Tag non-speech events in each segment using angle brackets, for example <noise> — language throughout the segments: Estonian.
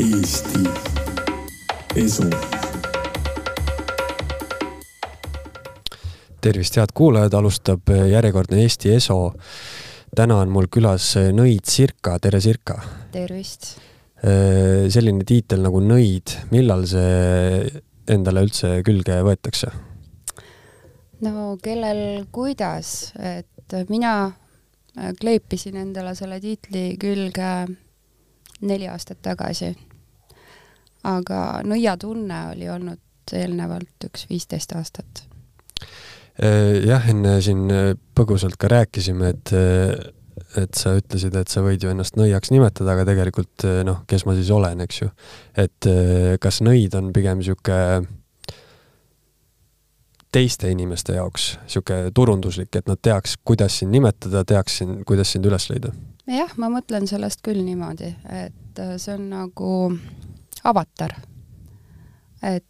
Eesti Esu. tervist, head kuulajad, alustab järjekordne Eesti Eso. täna on mul külas nõid Sirka, tere Sirka. tervist. selline tiitel nagu nõid, millal see endale üldse külge võetakse? no kellel kuidas, et mina kleepisin endale selle tiitli külge neli aastat tagasi. Aga nõiatunne oli olnud eelnevalt üks viisteist aastat jah, enne siin põgusalt ka rääkisime, et et sa ütlesid, et sa võid ju ennast nõiaks nimetada, aga tegelikult noh, kes ma siis olen, eks ju. et kas nõid on pigem niisugune teiste inimeste jaoks niisugune turunduslik, et nad teaks, kuidas sind nimetada, teaks kuidas sind üles leida? jah, ma mõtlen sellest küll niimoodi, et see on nagu avatar. et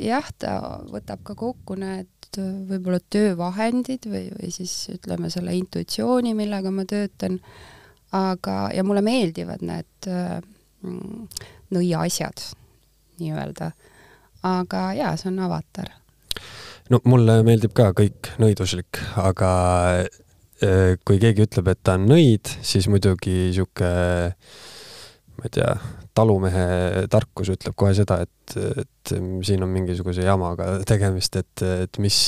jah, ta võtab ka kokku need võib-olla töövahendid või, või siis ütleme selle intuitsiooni, millega ma töötan, aga, ja mulle meeldivad need mm, nõiaasjad nii-öelda. aga jaa, see on avatar. no mulle meeldib ka kõik nõiduslik, aga kui keegi ütleb, et ta on nõid, siis muidugi niisugune ma ei tea, talumehe tarkus ütleb kohe seda, et, et siin on mingisuguse jamaga tegemist, et, et mis,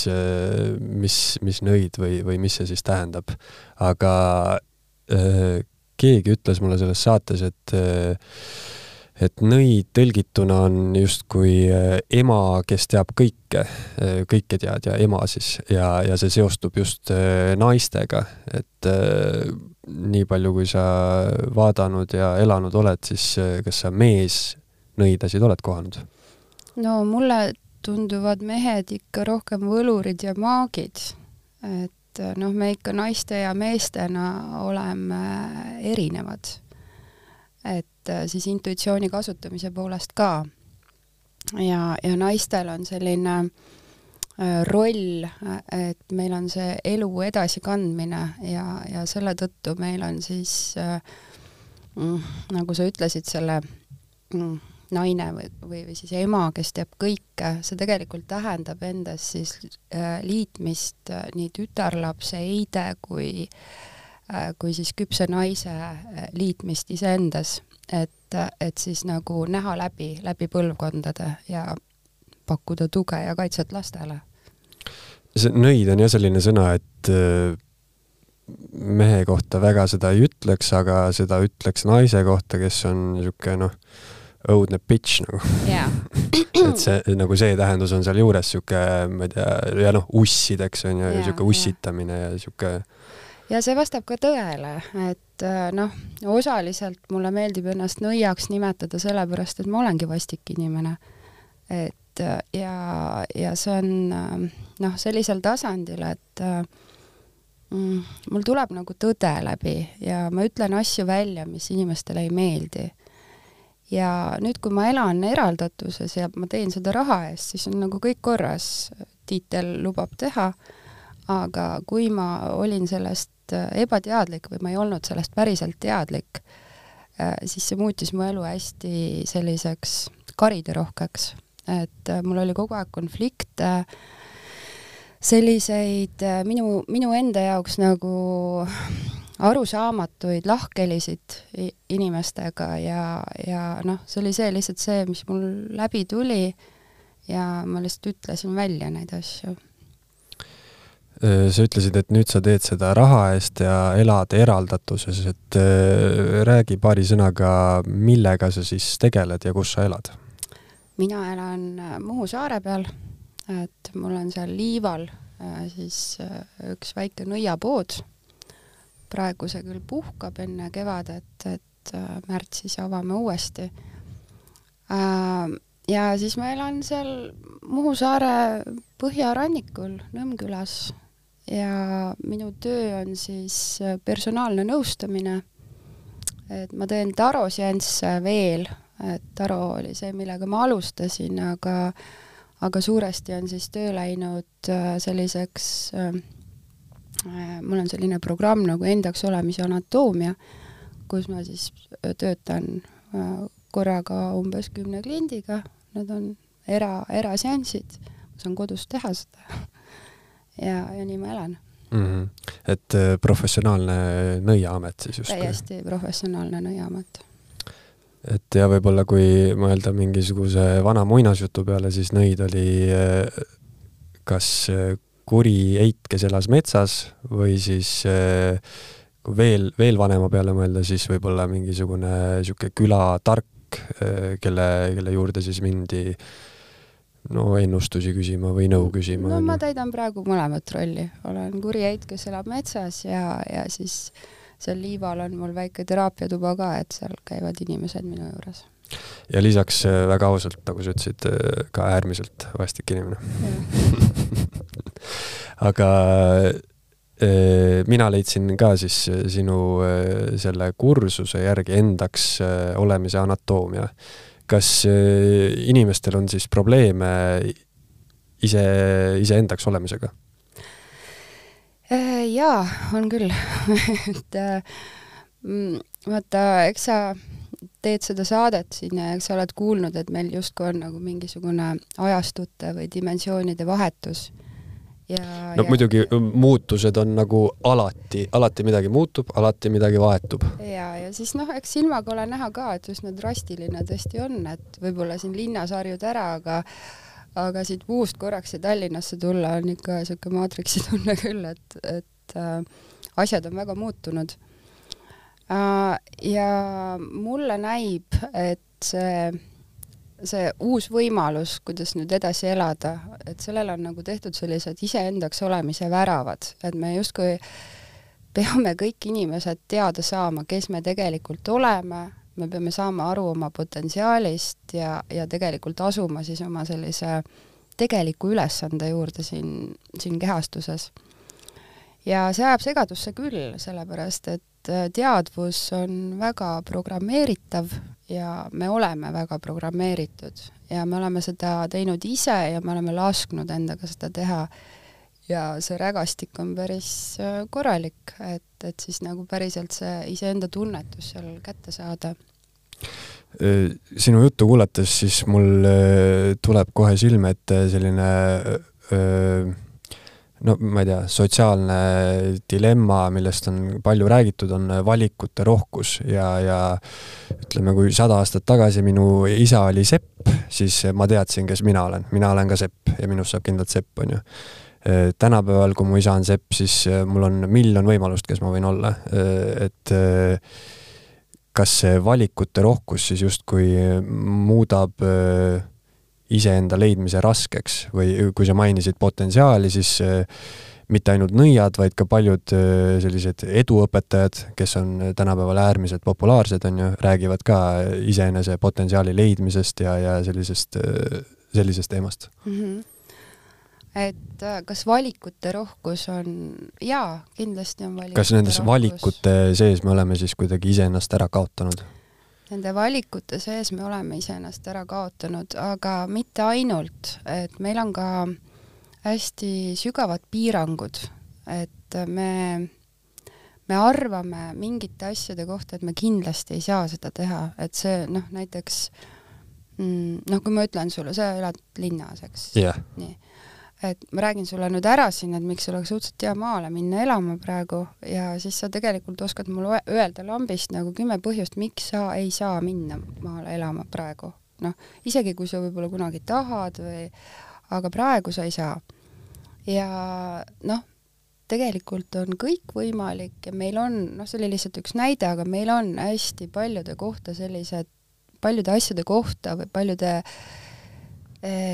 mis, mis nõid või, või mis see siis tähendab. aga äh, keegi ütles mulle selles saates, et äh, et nõid tõlgituna on justkui ema, kes teab kõike, kõike tead ja ema siis ja, ja see seostub just naistega, et nii palju, kui sa vaadanud ja elanud oled, siis eh, kas sa meesnõidasid oled kohanud? no mulle tunduvad mehed ikka rohkem võlurid ja maagid. et eh, noh, me ikka naiste ja meestena oleme erinevad. et eh, siis intuitsiooni kasutamise poolest ka. ja, ja naistel on selline Äh, roll, et meil on see elu edasikandmine ja, ja selle tõttu meil on siis äh, mm, nagu sa ütlesid, selle mm, naine või, või, või siis ema, kes teab kõike, see tegelikult tähendab endas siis äh, liitmist äh, nii tütarlapse eide kui äh, kui siis küpse naise äh, liitmist iseendas, et, et siis nagu näha läbi, läbi põlvkondade ja pakkuda tuge ja kaitset lastele see nõid on jah selline sõna, et äh, mehe kohta väga seda ei ütleks, aga seda ütleks naise kohta, kes on niisugune noh, õudne bitch nagu yeah. <clears throat> et see nagu see tähendus on sealjuures sihuke, ma ei tea, ja noh, ussideks on ju, sihuke ussitamine ja sihuke. ja see vastab ka tõele, et äh, noh, osaliselt mulle meeldib ennast nõiaks nimetada sellepärast, et ma olengi vastik inimene. et et äh, ja, ja see on äh, noh, sellisel tasandil, et äh, mm, mul tuleb nagu tõde läbi ja ma ütlen asju välja, mis inimestele ei meeldi. ja nüüd, kui ma elan eraldatuses ja ma teen seda raha eest, siis on nagu kõik korras, tiitel lubab teha, aga kui ma olin sellest ebateadlik või ma ei olnud sellest päriselt teadlik, siis see muutis mu elu hästi selliseks kariderohkeks et äh, mul oli kogu aeg konflikte, selliseid äh, minu, minu enda jaoks nagu arusaamatuid lahkhelisid inimestega ja, ja noh, see oli see lihtsalt see, mis mul läbi tuli ja ma lihtsalt ütlesin välja neid asju. Äh, sa ütlesid, et nüüd sa teed seda raha eest ja elad eraldatuses, et räägi paari sõnaga, millega sa siis tegeled ja kus sa elad mina elan äh, Muhu saare peal, et mul on seal Liival äh, siis äh, üks väike nõiapood. praegu see küll puhkab enne kevadet, et märtsis avame uuesti. ja siis ma elan seal Muhu saare põhjarannikul Nõmmkülas ja minu töö on siis personaalne nõustamine. et ma teen tarosjansse veel et taro oli see, millega ma alustasin, aga aga suuresti on siis töö läinud äh, selliseks äh, äh, mul on selline programm nagu endaks olemise anatoomia, kus ma siis töötan korraga umbes kümne kliendiga, need on era, eraseansid, ma saan kodus teha seda <laughs> ja, ja nii ma elan mm. -hmm. et äh, professionaalne nõiaamet siis justkui? täiesti professionaalne nõiaamet. Et ja võib-olla kui mõelda mingisuguse vana muinasjutu peale, siis nõid oli äh, kas äh, kuri eit, kes elas metsas või siis kui veel, veel vanema peale mõelda, siis võib-olla mingisugune niisugune külatark, kelle, kelle juurde siis mindi äh, no ennustusi küsima või nõu küsima? no ma täidan praegu mõlemat rolli, olen kuri heit, kes elab metsas ja, ja siis seal liival on mul väike teraapiatuba ka, et seal käivad inimesed minu juures. ja lisaks äh, väga ausalt, nagu sa ütlesid, äh, ka äärmiselt vastik inimene <laughs> aga äh, mina leidsin ka siis sinu selle kursuse järgi endaks olemise anatoomia kas inimestel on siis probleeme ise, iseendaks olemisega? Äh, jaa, on küll <laughs> et äh, mm, vaata, eks sa teed seda saadet siin ja eks sa oled kuulnud, et meil justkui on nagu mingisugune ajastute või dimensioonide vahetus ja no ja, muidugi muutused on nagu alati, alati midagi muutub, alati midagi vahetub. ja, ja siis noh, eks silmaga ole näha ka, et üsna drastiline tõesti on, et võib-olla siin linnas harjud ära, aga aga siit Muust korraks siia Tallinnasse tulla on ikka niisugune maatriksi <laughs> tunne küll, et, et äh, asjad on väga muutunud äh,. ja mulle näib, et see see uus võimalus, kuidas nüüd edasi elada, et sellele on nagu tehtud sellised iseendaks olemise väravad, et me justkui peame kõik inimesed teada saama, kes me tegelikult oleme, me peame saama aru oma potentsiaalist ja, ja tegelikult asuma siis oma sellise tegeliku ülesande juurde siin, siin kehastuses. ja see ajab segadusse küll, sellepärast et teadvus on väga programmeeritav ja me oleme väga programmeeritud ja me oleme seda teinud ise ja me oleme lasknud endaga seda teha. Ja see rägastik on päris äh, korralik, et, et siis nagu päriselt see iseenda tunnetus seal kätte saada. Äh, sinu juttu kuulates, siis mul äh, tuleb kohe silme ette selline öö, no ma ei tea, sotsiaalne dilemma, millest on palju räägitud, on valikute rohkus ja, ja ütleme, kui sada aastat tagasi minu isa oli sepp, siis ma teadsin, kes mina olen, mina olen ka sepp ja minust saab kindlalt sepp, onju. Tänapäeval, kui mu isa on sepp, siis mul on miljon võimalust, kes ma võin olla, et kas see valikute rohkus siis justkui muudab äh, iseenda leidmise raskeks või kui sa mainisid potentsiaali, siis äh, mitte ainult nõiad, vaid ka paljud äh, sellised eduõpetajad, kes on tänapäeval äärmiselt populaarsed, on ju, räägivad ka iseenese potentsiaali leidmisest ja, ja sellisest, äh, sellisest teemast mm. -hmm et kas valikute rohkus on, jaa, kindlasti on valikute kas nendes rohkus. valikute sees me oleme siis kuidagi iseennast ära kaotanud? nende valikute sees me oleme iseennast ära kaotanud, aga mitte ainult, et meil on ka hästi sügavad piirangud, et me, me arvame mingite asjade kohta, et me kindlasti ei saa seda teha, et see noh, näiteks mm, noh, kui ma ütlen sulle, sa elad linnas, eks yeah.? nii et ma räägin sulle nüüd ära siin, et miks oleks õudselt hea maale minna elama praegu ja siis sa tegelikult oskad mulle öelda lambist nagu kümme põhjust, miks sa ei saa minna maale elama praegu. noh, isegi kui sa võib-olla kunagi tahad või, aga praegu sa ei saa. ja noh, tegelikult on kõik võimalik ja meil on, noh, see oli lihtsalt üks näide, aga meil on hästi paljude kohta sellised, paljude asjade kohta või paljude äh,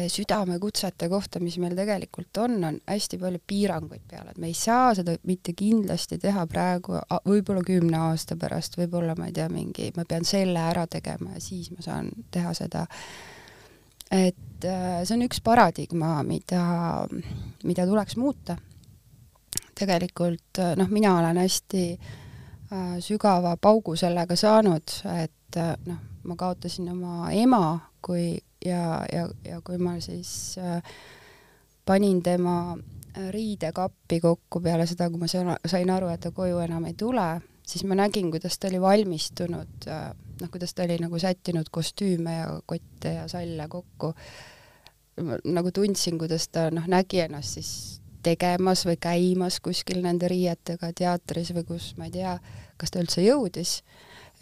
südamekutsete kohta, mis meil tegelikult on, on hästi palju piiranguid peal, et me ei saa seda mitte kindlasti teha praegu, võib-olla kümne aasta pärast, võib-olla ma ei tea, mingi, ma pean selle ära tegema ja siis ma saan teha seda. et äh, see on üks paradigma, mida, mida tuleks muuta. tegelikult äh, noh, mina olen hästi äh, sügava paugu sellega saanud, et noh, ma kaotasin oma ema, kui ja, ja, ja kui ma siis äh, panin tema riidekappi kokku peale seda, kui ma sain aru, et ta koju enam ei tule, siis ma nägin, kuidas ta oli valmistunud, noh, kuidas ta oli nagu sättinud kostüüme ja kotte ja salle kokku. nagu tundsin, kuidas ta noh, nägi ennast siis tegemas või käimas kuskil nende riietega teatris või kus, ma ei tea, kas ta üldse jõudis.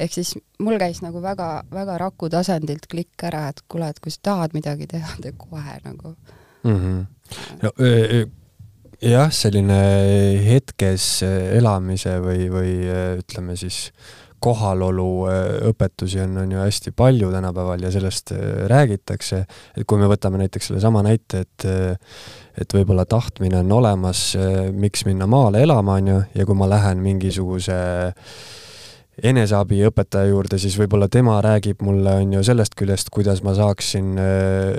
Ehk siis mul käis nagu väga-väga raku tasandilt klikk ära, et kuule, et kui sa tahad midagi teha, tee kohe nagu mm. -hmm. No, jah, selline hetkes elamise või, või ütleme siis kohalolu õpetusi on, on ju hästi palju tänapäeval ja sellest räägitakse, et kui me võtame näiteks sellesama näite, et et võib-olla tahtmine on olemas, miks minna maale elama, on ju, ja kui ma lähen mingisuguse äh, eneseabiõpetaja juurde, siis võib-olla tema räägib mulle, on ju, sellest küljest, kuidas ma saaksin eh,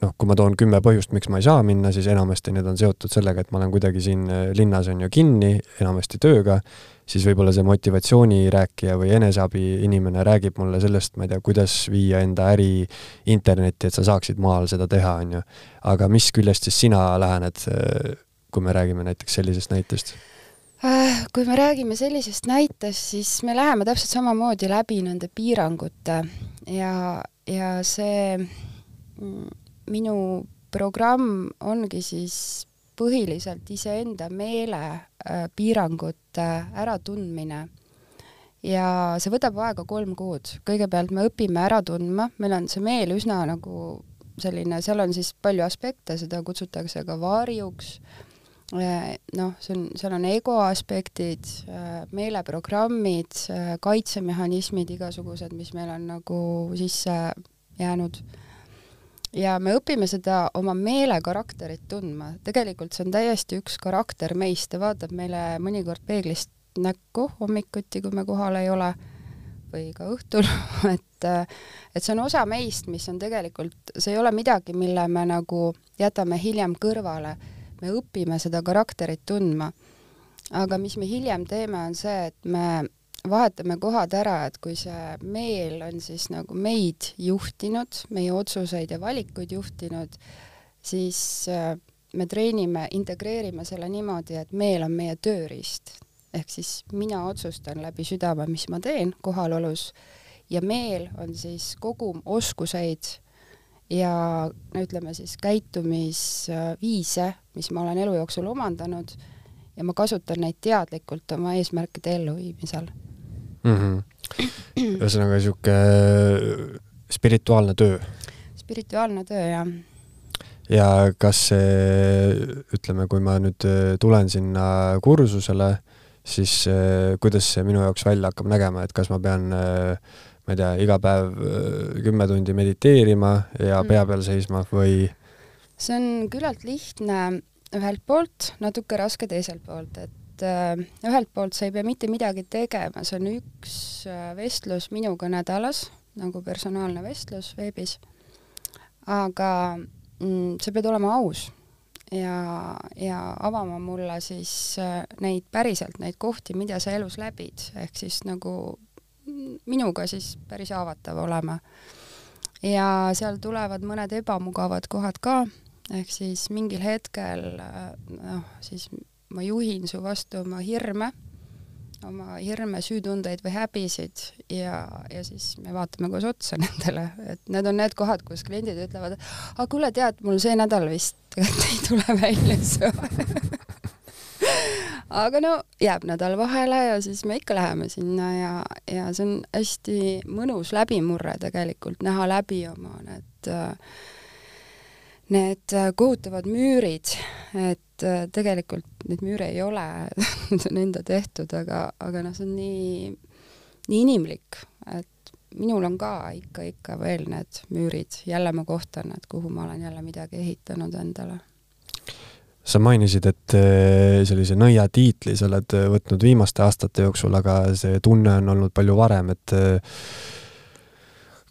noh, kui ma toon kümme põhjust, miks ma ei saa minna, siis enamasti need on seotud sellega, et ma olen kuidagi siin eh, linnas, on ju, kinni, enamasti tööga, siis võib-olla see motivatsioonirääkija või eneseabi inimene räägib mulle sellest, ma ei tea, kuidas viia enda äri internetti, et sa saaksid maal seda teha, on ju. aga mis küljest siis sina lähened, eh, kui me räägime näiteks sellisest näitest? Äh, kui me räägime sellisest näitest, siis me läheme täpselt samamoodi läbi nende piirangute ja, ja see mm, minu programm ongi siis põhiliselt iseenda meele äh, piirangute äratundmine. ja see võtab aega kolm kuud. kõigepealt me õpime ära tundma, meil on see meel üsna nagu selline, seal on siis palju aspekte, seda kutsutakse ka varjuks noh, see on, seal on ego aspektid, äh, meeleprogrammid, äh, kaitsemehhanismid igasugused, mis meil on nagu sisse jäänud. ja me õpime seda oma meele karakterit tundma, tegelikult see on täiesti üks karakter meist, ta vaatab meile mõnikord peeglist näkku hommikuti, kui me kohal ei ole, või ka õhtul. <laughs> Et, et see on osa meist, mis on tegelikult, see ei ole midagi, mille me nagu jätame hiljem kõrvale me õpime seda karakterit tundma. aga mis me hiljem teeme, on see, et me vahetame kohad ära, et kui see meel on siis nagu meid juhtinud, meie otsuseid ja valikuid juhtinud, siis äh, me treenime, integreerime selle niimoodi, et meel on meie tööriist. ehk siis mina otsustan läbi südame, mis ma teen kohalolus ja meel on siis kogum oskuseid ja no ütleme siis käitumisviise, mis ma olen elu jooksul omandanud ja ma kasutan neid teadlikult oma eesmärkide elluviimisel mm. -hmm. ühesõnaga niisugune spirituaalne töö? spirituaalne töö, jah. ja kas see, ütleme, kui ma nüüd tulen sinna kursusele, siis kuidas see minu jaoks välja hakkab nägema, et kas ma pean äh, ma ei tea, iga päev äh, kümme tundi mediteerima ja mm. pea peal seisma või? see on küllalt lihtne ühelt poolt, natuke raske teiselt poolt, et äh, ühelt poolt sa ei pea mitte midagi tegema, see on üks äh, vestlus minuga nädalas, nagu personaalne vestlus veebis. aga mm, sa pead olema aus ja, ja avama mulle siis neid päriselt, neid kohti, mida sa elus läbid, ehk siis nagu minuga siis päris haavatav olema. ja seal tulevad mõned ebamugavad kohad ka, ehk siis mingil hetkel noh, siis ma juhin su vastu oma hirme, oma hirme, süütundeid või häbisid ja, ja siis me vaatame koos otsa <laughs> nendele, et need on need kohad, kus kliendid ütlevad, aga kuule, tead, mul see nädal vist <laughs> ei tule välja see <laughs> aga no jääb nädal vahele ja siis me ikka läheme sinna ja, ja see on hästi mõnus läbimurre tegelikult, näha läbi oma need, need kohutavad müürid, et tegelikult neid müüre ei ole <laughs> need on enda tehtud, aga, aga noh, see on nii, nii inimlik, et minul on ka ikka, ikka veel need müürid, jälle ma kohtan, et kuhu ma olen jälle midagi ehitanud endale sa mainisid, et eh, sellise nõia tiitli sa oled eh, võtnud viimaste aastate jooksul, aga see tunne on olnud palju varem, et eh,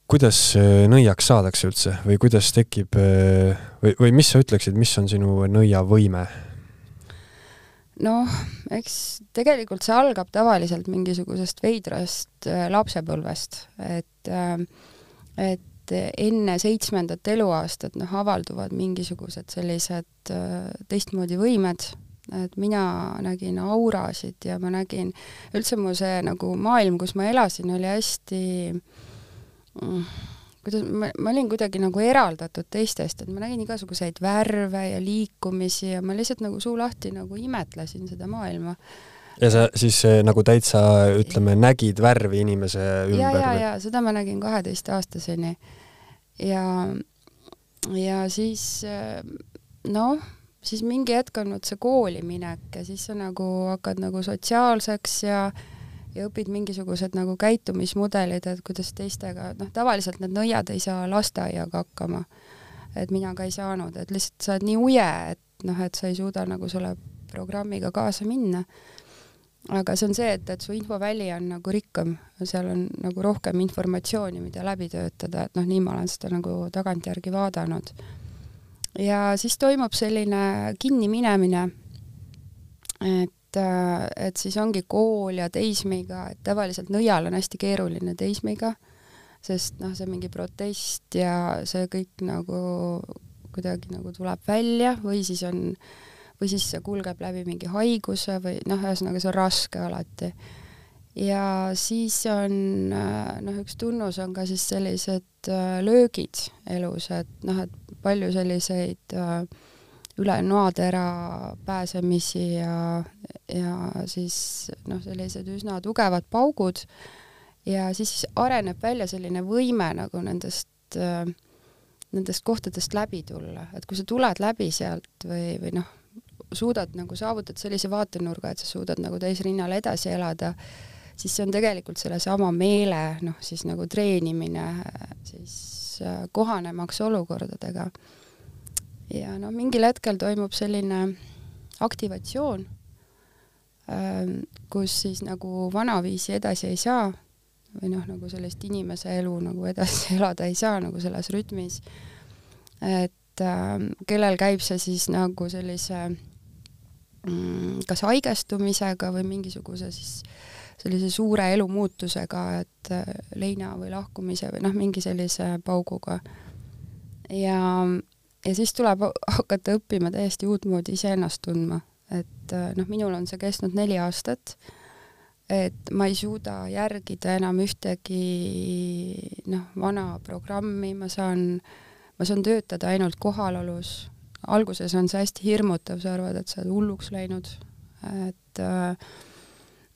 kuidas nõiaks saadakse üldse või kuidas tekib või, või mis sa ütleksid, mis on sinu nõiavõime? noh, eks tegelikult see algab tavaliselt mingisugusest veidrast lapsepõlvest, et et et enne seitsmendat eluaastat noh, avalduvad mingisugused sellised äh, teistmoodi võimed et mina nägin aurasid ja ma nägin, üldse mu see nagu maailm, kus ma elasin, oli hästi mm, kuidas ma, ma olin kuidagi nagu eraldatud teistest, et ma nägin igasuguseid värve ja liikumisi ja ma lihtsalt nagu suu lahti nagu imetlesin seda maailma. Ja sa siis eh, nagu täitsa, ütleme, nägid värvi inimese ümber? ja, ja, ja seda ma nägin kaheteistaastaseni. ja, ja siis eh, noh, siis mingi hetk on vot see kooli minek ja siis sa nagu hakkad nagu sotsiaalseks ja ja õpid mingisugused nagu käitumismudelid, et kuidas teistega, noh, tavaliselt need nõiad ei saa lasteaiaga hakkama. et mina ka ei saanud, et lihtsalt sa oled nii uje, et noh, et sa ei suuda nagu selle programmiga kaasa minna. Aga see on see, et, et su infoväli on nagu rikkam, seal on nagu rohkem informatsiooni, mida läbi töötada, et noh, nii ma olen seda nagu tagantjärgi vaadanud. ja siis toimub selline kinniminemine, et et, äh, siis ongi kool ja teismega, et tavaliselt nõial on hästi keeruline teismega, sest noh, see mingi protest ja see kõik nagu kuidagi nagu tuleb välja või siis on, või siis see kulgeb läbi mingi haiguse või noh, ühesõnaga see on raske alati. ja siis on noh, üks tunnus on ka siis sellised äh, löögid elus, et noh, et palju selliseid äh, üle noatera pääsemisi ja, ja siis noh, sellised üsna tugevad paugud ja siis areneb välja selline võime nagu nendest äh, nendest kohtadest läbi tulla, et kui sa tuled läbi sealt või, või noh, suudad nagu saavutada sellise vaatenurga, et sa suudad nagu täisrinnal edasi elada, siis see on tegelikult sellesama meele noh, siis nagu treenimine siis äh, kohanemaks olukordadega ja noh, mingil hetkel toimub selline aktivatsioon, ähm, kus siis nagu vanaviisi edasi ei saa või noh, nagu sellist inimese elu nagu edasi <laughs> elada ei saa nagu selles rütmis. et äh, kellel käib see siis nagu sellise kas haigestumisega või mingisuguse siis sellise suure elumuutusega, et äh, leina või lahkumise või noh, mingi sellise pauguga. ja ja siis tuleb hakata õppima täiesti uutmoodi iseennast tundma, et äh, noh, minul on see kestnud neli aastat, et ma ei suuda järgida enam ühtegi noh, vana programmi, ma saan, ma saan töötada ainult kohalolus. Alguses on see hästi hirmutav, sa arvad, et sa oled hulluks läinud, et äh,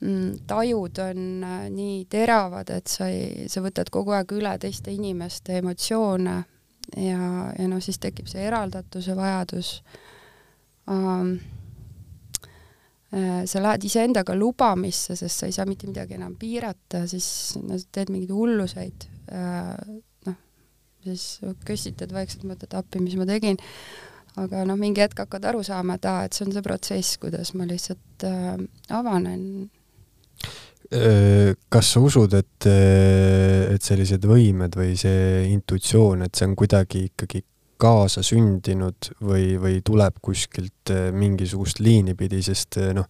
mm, tajud on äh, nii teravad, et sa ei, sa võtad kogu aeg üle teiste inimeste emotsioone ja, ja noh, siis tekib see eraldatuse vajadus um,. sa lähed iseendaga lubamisse, sest sa ei saa mitte midagi enam piirata, siis no teed mingeid hulluseid uh,, noh, siis kössitad vaikselt, mõtled appi, mis ma tegin, aga noh, mingi hetk hakkad aru saama, et aa, et see on see protsess, kuidas ma lihtsalt uh, avanen. Kas sa usud, et, et sellised võimed või see intuitsioon, et see on kuidagi ikkagi kaasasündinud või, või tuleb kuskilt mingisugust liini pidi, sest noh,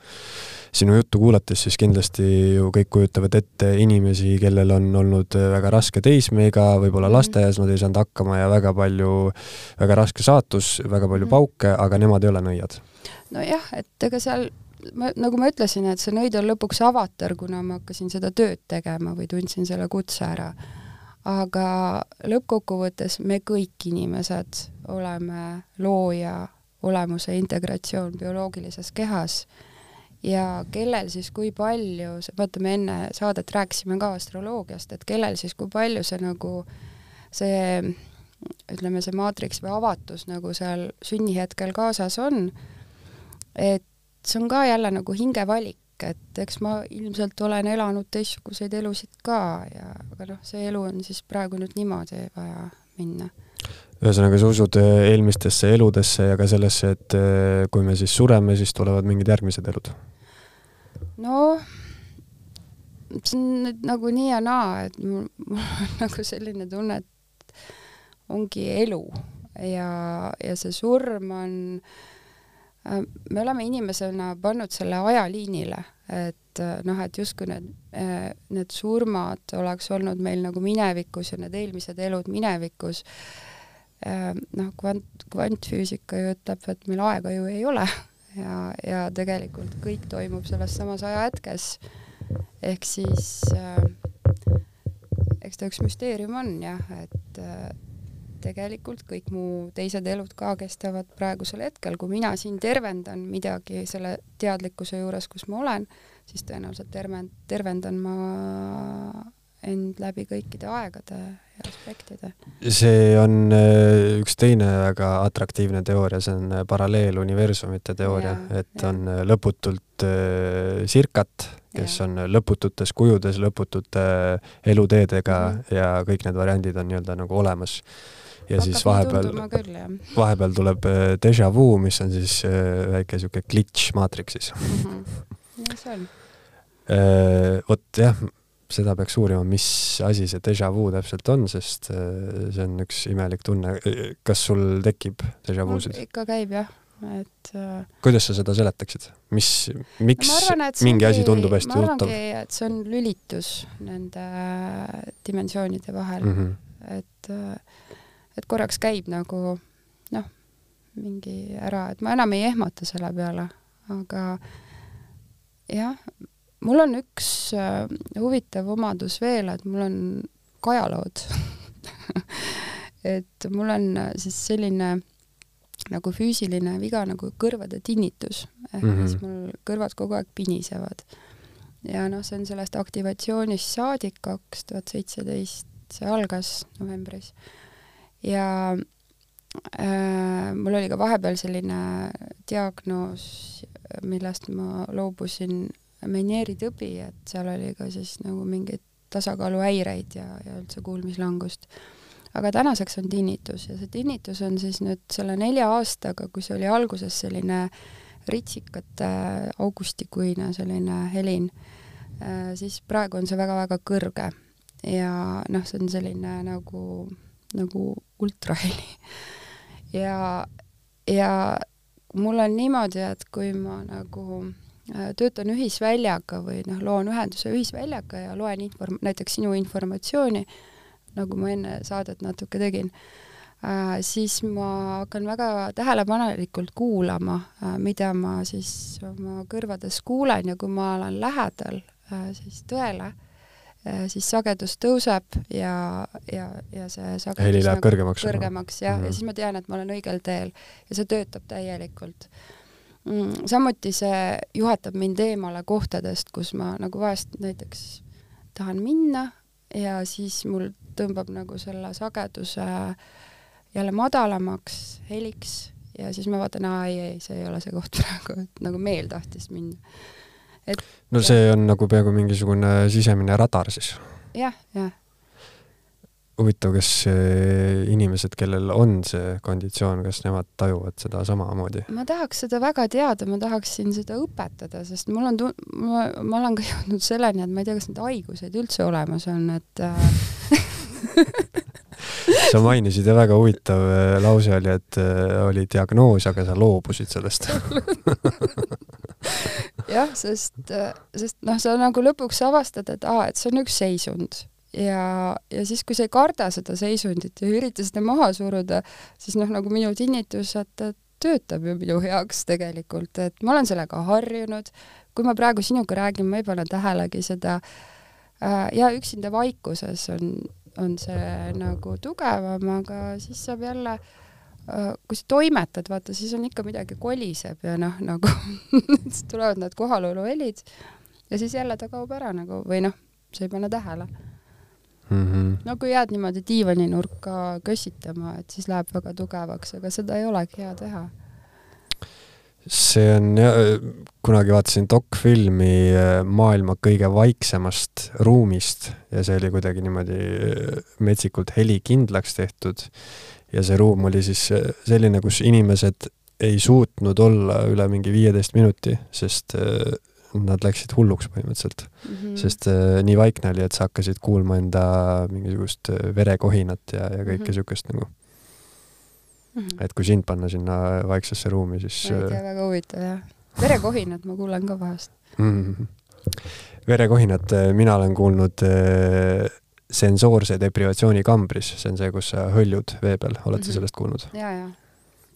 sinu juttu kuulates siis kindlasti ju kõik kujutavad ette inimesi, kellel on olnud väga raske teismeiga, võib-olla mhm. lasteaias nad ei saanud hakkama ja väga palju, väga raske saatus, väga palju mhm. pauke, aga nemad ei ole nõiad. nojah, et ega seal ma, nagu ma ütlesin, et see nõid on lõpuks avatar, kuna ma hakkasin seda tööd tegema või tundsin selle kutse ära. Aga lõppkokkuvõttes me kõik inimesed oleme looja olemuse integratsioon bioloogilises kehas. Ja kellel siis kui palju, vaata me enne saadet rääkisime ka astroloogiast, et kellel siis kui palju see nagu see ütleme, see maatriks või avatus nagu seal sünnihetkel kaasas on, et see on ka jälle nagu hingevalik, et eks ma ilmselt olen elanud teistsuguseid elusid ka ja, aga noh, see elu on siis praegu nüüd niimoodi vaja minna. ühesõnaga, sa usud eh, eelmistesse eludesse ja ka sellesse, et eh, kui me siis sureme, siis tulevad mingid järgmised elud? noh, see on nüüd nagu nii ja naa, et mul, mul on <laughs> nagu selline tunne, et ongi elu ja, ja see surm on äh, Äh, me oleme inimesena pannud selle ajaliinile, et äh, noh, et justkui need, äh, need surmad oleks olnud meil nagu minevikus ja need eelmised elud minevikus. noh, kvant, kvantfüüsika ju ütleb, et meil aega ju ei ole, <laughs> ja, ja tegelikult kõik toimub selles samas ajahetkes. ehk siis äh, eks ta üks müsteerium on jah, et äh, tegelikult kõik mu teised elud ka kestavad praegusel hetkel, kui mina siin tervendan midagi selle teadlikkuse juures, kus ma olen, siis tõenäoliselt terven-, tervendan ma end läbi kõikide aegade ja aspektide. see on äh, üks teine väga atraktiivne teooria, see on äh, paralleeluniversumite teooria, et ja. on lõputult äh, sirkat kes ja. on lõpututes kujudes, lõputute eluteedega mm -hmm. ja kõik need variandid on nii-öelda nagu olemas. Ja Hakkab siis vahepeal, vahepeal tuleb äh, déjà vu, mis on siis äh, väike sihuke glitch maatriksis mm. -hmm. ja see on. <laughs> Äh, vot jah, seda peaks uurima, mis asi see déjà vu täpselt on, sest see on üks imelik tunne. kas sul tekib déjà vusid? ikka käib jah et kuidas sa seda seletaksid, mis, miks arvan, mingi asi tundub hästi tuttav? et see on lülitus nende dimensioonide vahel mm, -hmm. et, äh, et korraks käib nagu noh, mingi ära, et ma enam ei ehmata selle peale, aga jah, mul on üks äh, huvitav omadus veel, et mul on kajalood <laughs> et mul on äh, siis selline nagu füüsiline viga nagu kõrvade tinnitus, ehk mm -hmm. siis mul kõrvad kogu aeg pinisevad. ja noh, see on sellest aktivatsioonist saadik, kaks tuhat seitseteist, see algas novembris. Ja äh, mul oli ka vahepeal selline diagnoos, millest ma loobusin, Menieri tõbi, et seal oli ka siis nagu mingeid tasakaaluhäireid ja, ja üldse kuulmislangust. Aga tänaseks on tinnitus ja see tinnitus on siis nüüd selle nelja aastaga, kui see oli alguses selline ritsikate augustikuine selline helin, äh, siis praegu on see väga-väga kõrge. Ja noh, see on selline nagu, nagu ultraheli. ja, ja mul on niimoodi, et kui ma nagu äh, töötan ühisväljaga või noh, loon ühenduse ühisväljaga ja loen inform-, näiteks sinu informatsiooni, nagu ma enne saadet natuke tegin äh,, siis ma hakkan väga tähelepanelikult kuulama äh,, mida ma siis oma kõrvades kuulen ja kui ma olen lähedal äh, siis tõele siis sagedus tõuseb ja, ja, ja see sagedus heli läheb nagu kõrgemaks. kõrgemaks jah mm, -hmm. ja mhm. siis ma tean, et ma olen õigel teel ja see töötab täielikult mm,. samuti see juhatab mind eemale kohtadest, kus ma nagu vahest näiteks tahan minna ja siis mul tõmbab nagu selle sageduse jälle madalamaks heliks ja siis ma vaatan, aa ei, ei, see ei ole see koht <laughs> praegu, et nagu meel tahtis minna. Et no see on nagu peaaegu mingisugune sisemine radar siis ja,? jah, jah huvitav, kas inimesed, kellel on see konditsioon, kas nemad tajuvad seda samamoodi? ma tahaks seda väga teada, ma tahaksin seda õpetada, sest mul on tu-, ma, ma olen ka <laughs> jõudnud selleni, et ma ei tea, kas neid haiguseid üldse olemas on, et äh, <laughs> sa mainisid ja väga huvitav äh, lause oli, et äh, oli diagnoos, aga sa loobusid sellest <laughs> jah, sest, sest noh, sa nagu lõpuks avastad, et aa, et see on üks seisund. Ja, ja siis, kui sa ei karda seda seisundit ja ei ürita seda maha suruda, siis noh, nagu minu tinnitus, et ta töötab ju minu heaks tegelikult, et ma olen sellega harjunud, kui ma praegu sinuga räägin, ma ei pane tähelegi seda. Äh, ja üksinda vaikuses on, on see nagu tugevam, aga siis saab jälle äh, kui sa toimetad, vaata, siis on ikka midagi koliseb ja noh, nagu <laughs> siis tulevad need kohaloluhelid ja siis jälle ta kaob ära nagu või noh, sa ei pane tähele mm. -hmm. no kui jääd niimoodi diivaninurka kössitama, et siis läheb väga tugevaks, aga seda ei olegi hea teha. see on jah, kunagi vaatasin dokfilmi äh, maailma kõige vaiksemast ruumist ja see oli kuidagi niimoodi äh, metsikult helikindlaks tehtud ja see ruum oli siis äh, selline, kus inimesed ei suutnud olla üle mingi viieteist minuti, sest nad läksid hulluks põhimõtteliselt mm. -hmm. sest äh, nii vaikne oli, et sa hakkasid kuulma enda mingisugust verekohinat ja, ja kõike mm -hmm. siukest nagu mm. -hmm. et kui sind panna sinna vaiksesse ruumi, siis ma ei tea, väga huvitav jah. verekohinat ma kuulen ka vahest mm. -hmm. verekohinat mina olen kuulnud äh, sensoorse deprivatsiooni kambris, see on see, kus sa hõljud vee peal, oled mm -hmm. sa mhm. sellest kuulnud? ja, ja.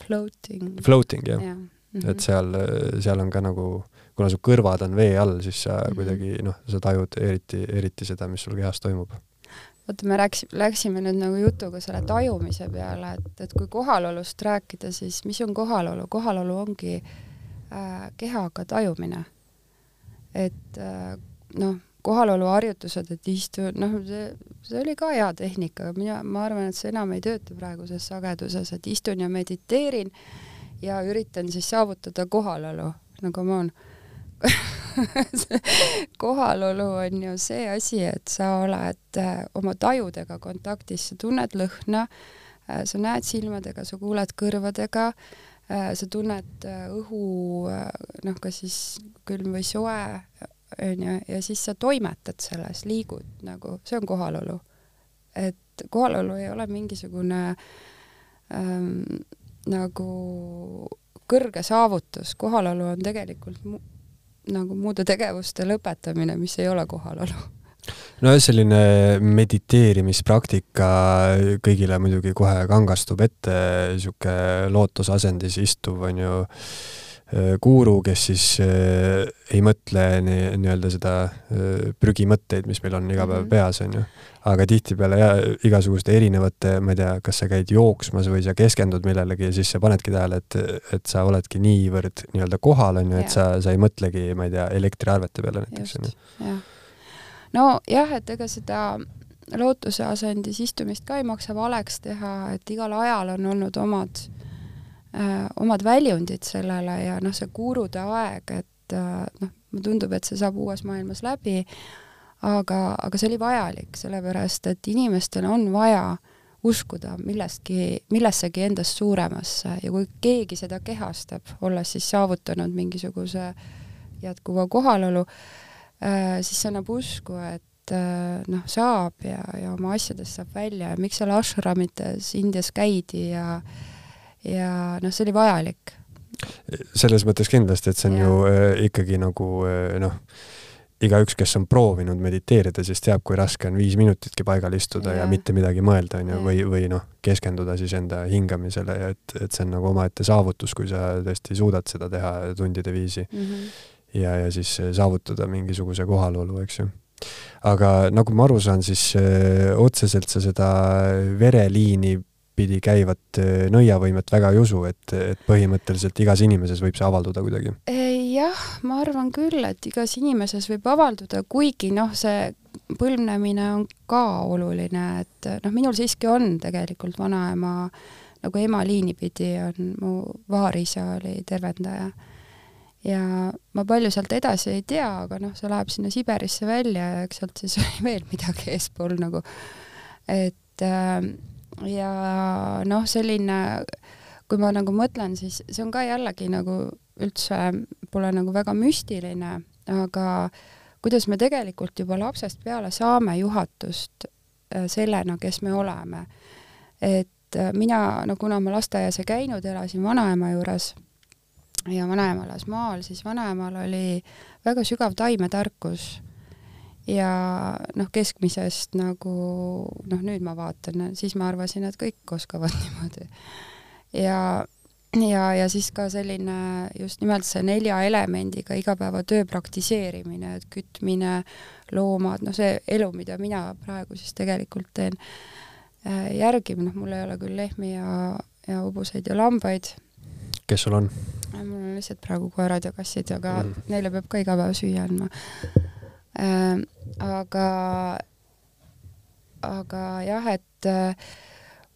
Floating. Floating, jah ja. -hmm. et seal, seal on ka nagu, kuna su kõrvad on vee all, siis sa mm -hmm. kuidagi noh, sa tajud eriti, eriti seda, mis sul kehas toimub vaata, me rääkisime, läksime nüüd nagu jutuga selle tajumise peale, et, et kui kohalolust rääkida, siis mis on kohalolu? kohalolu ongi äh, kehaga tajumine. et äh, noh, kohaloluharjutused, et istu, noh, see, see oli ka hea tehnika, mina, ma arvan, et see enam ei tööta praeguses sageduses, et istun ja mediteerin ja üritan siis saavutada kohalolu, no come on kohalolu on ju see asi, et sa oled äh, oma tajudega kontaktis, sa tunned lõhna, äh, sa näed silmadega, sa kuuled kõrvadega, äh, sa tunned õhu noh, kas siis külm või soe, onju, ja siis sa toimetad selles, liigud nagu, see on kohalolu. et kohalolu ei ole mingisugune ähm, nagu kõrge saavutus, kohalolu on tegelikult mu nagu muude tegevuste lõpetamine, mis ei ole kohalolu. Nojah, selline mediteerimispraktika kõigile muidugi kohe kangastub ette, niisugune lootusasendis istuv on ju guru, kes siis äh, ei mõtle nii-öelda seda äh, prügimõtteid, mis meil on iga päev -hmm. peas, on ju aga tihtipeale ja igasuguste erinevate, ma ei tea, kas sa käid jooksmas või sa keskendud millelegi ja siis sa panedki tähele, et, et sa oledki niivõrd nii-öelda kohal, on ju, et sa, sa ei mõtlegi, ma ei tea, elektriarvete peale näiteks, on ju. nojah, et ega seda lootuse asendis istumist ka ei maksa valeks teha, et igal ajal on olnud omad äh,, omad väljundid sellele ja noh, see gurude aeg, et äh, noh, mulle tundub, et see saab uues maailmas läbi aga, aga see oli vajalik, sellepärast et inimestel on vaja uskuda millestki, millessegi endast suuremasse ja kui keegi seda kehastab, olles siis saavutanud mingisuguse jätkuva kohalolu äh,, siis see annab usku, et äh, noh, saab ja, ja oma asjadest saab välja ja miks seal ashramites Indias käidi ja ja noh, see oli vajalik. selles mõttes kindlasti, et see on ja. ju äh, ikkagi nagu äh, noh, igaüks, kes on proovinud mediteerida, siis teab, kui raske on viis minutitki paigal istuda ja, ja mitte midagi mõelda, on ju, või, või noh, keskenduda siis enda hingamisele ja et, et see on nagu omaette saavutus, kui sa tõesti suudad seda teha tundide viisi mm. -hmm. ja, ja siis saavutada mingisuguse kohalolu, eks ju. aga nagu ma aru saan, siis öö, äh, otseselt sa seda vereliini pidi käivat äh, nõiavõimet väga ei usu, et, et põhimõtteliselt igas inimeses võib see avalduda kuidagi? jah, ma arvan küll, et igas inimeses võib avalduda, kuigi noh, see põlvnemine on ka oluline, et noh, minul siiski on tegelikult vanaema nagu ema liini pidi on mu vaarisa oli tervendaja. ja ma palju sealt edasi ei tea, aga noh, see läheb sinna Siberisse välja ja eks sealt siis <laughs> oli veel midagi eespool nagu, et äh, ja noh, selline, kui ma nagu mõtlen, siis see on ka jällegi nagu üldse pole nagu väga müstiline, aga kuidas me tegelikult juba lapsest peale saame juhatust äh, sellena, kes me oleme. et äh, mina, no kuna ma lasteaias ei käinud, elasin vanaema juures ja vanaema elas maal, siis vanaemal oli väga sügav taimetarkus ja noh, keskmisest nagu noh, nüüd ma vaatan, siis ma arvasin, et kõik oskavad <laughs> niimoodi. ja, ja, ja siis ka selline just nimelt see nelja elemendiga igapäevatöö praktiseerimine, et kütmine, loomad, noh, see elu, mida mina praegu siis tegelikult teen, äh, järgib, noh, mul ei ole küll lehmi ja, ja hobuseid ja lambaid. kes sul on? mul on lihtsalt praegu koerad ja kassid, aga mm. neile peab ka iga päev süüa andma aga, aga jah, et äh,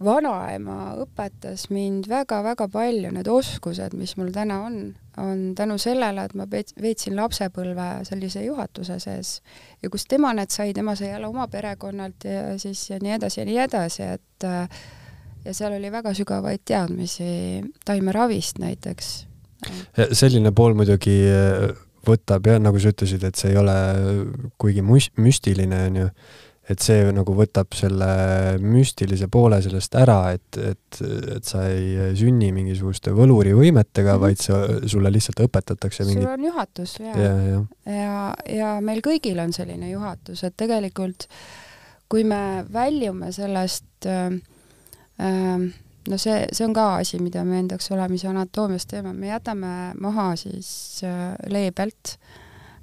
vanaema õpetas mind väga-väga palju, need oskused, mis mul täna on, on tänu sellele, et ma veetsin lapsepõlve sellise juhatuse sees ja kust tema need sai, tema sai jälle oma perekonnalt ja siis ja nii edasi ja nii edasi, et äh, ja seal oli väga sügavaid teadmisi taimeravist näiteks. selline pool muidugi võtab jah, nagu sa ütlesid, et see ei ole kuigi müs-, müstiline, on ju, et see nagu võtab selle müstilise poole sellest ära, et, et, et sa ei sünni mingisuguste võlurivõimetega mm, -hmm. vaid sa, sulle lihtsalt õpetatakse mingi sul on juhatus ja, ja, ja, ja, ja meil kõigil on selline juhatus, et tegelikult kui me väljume sellest äh, äh, no see, see on ka asi, mida me endaks olemise anatoomias teeme, me jätame maha siis äh, leebelt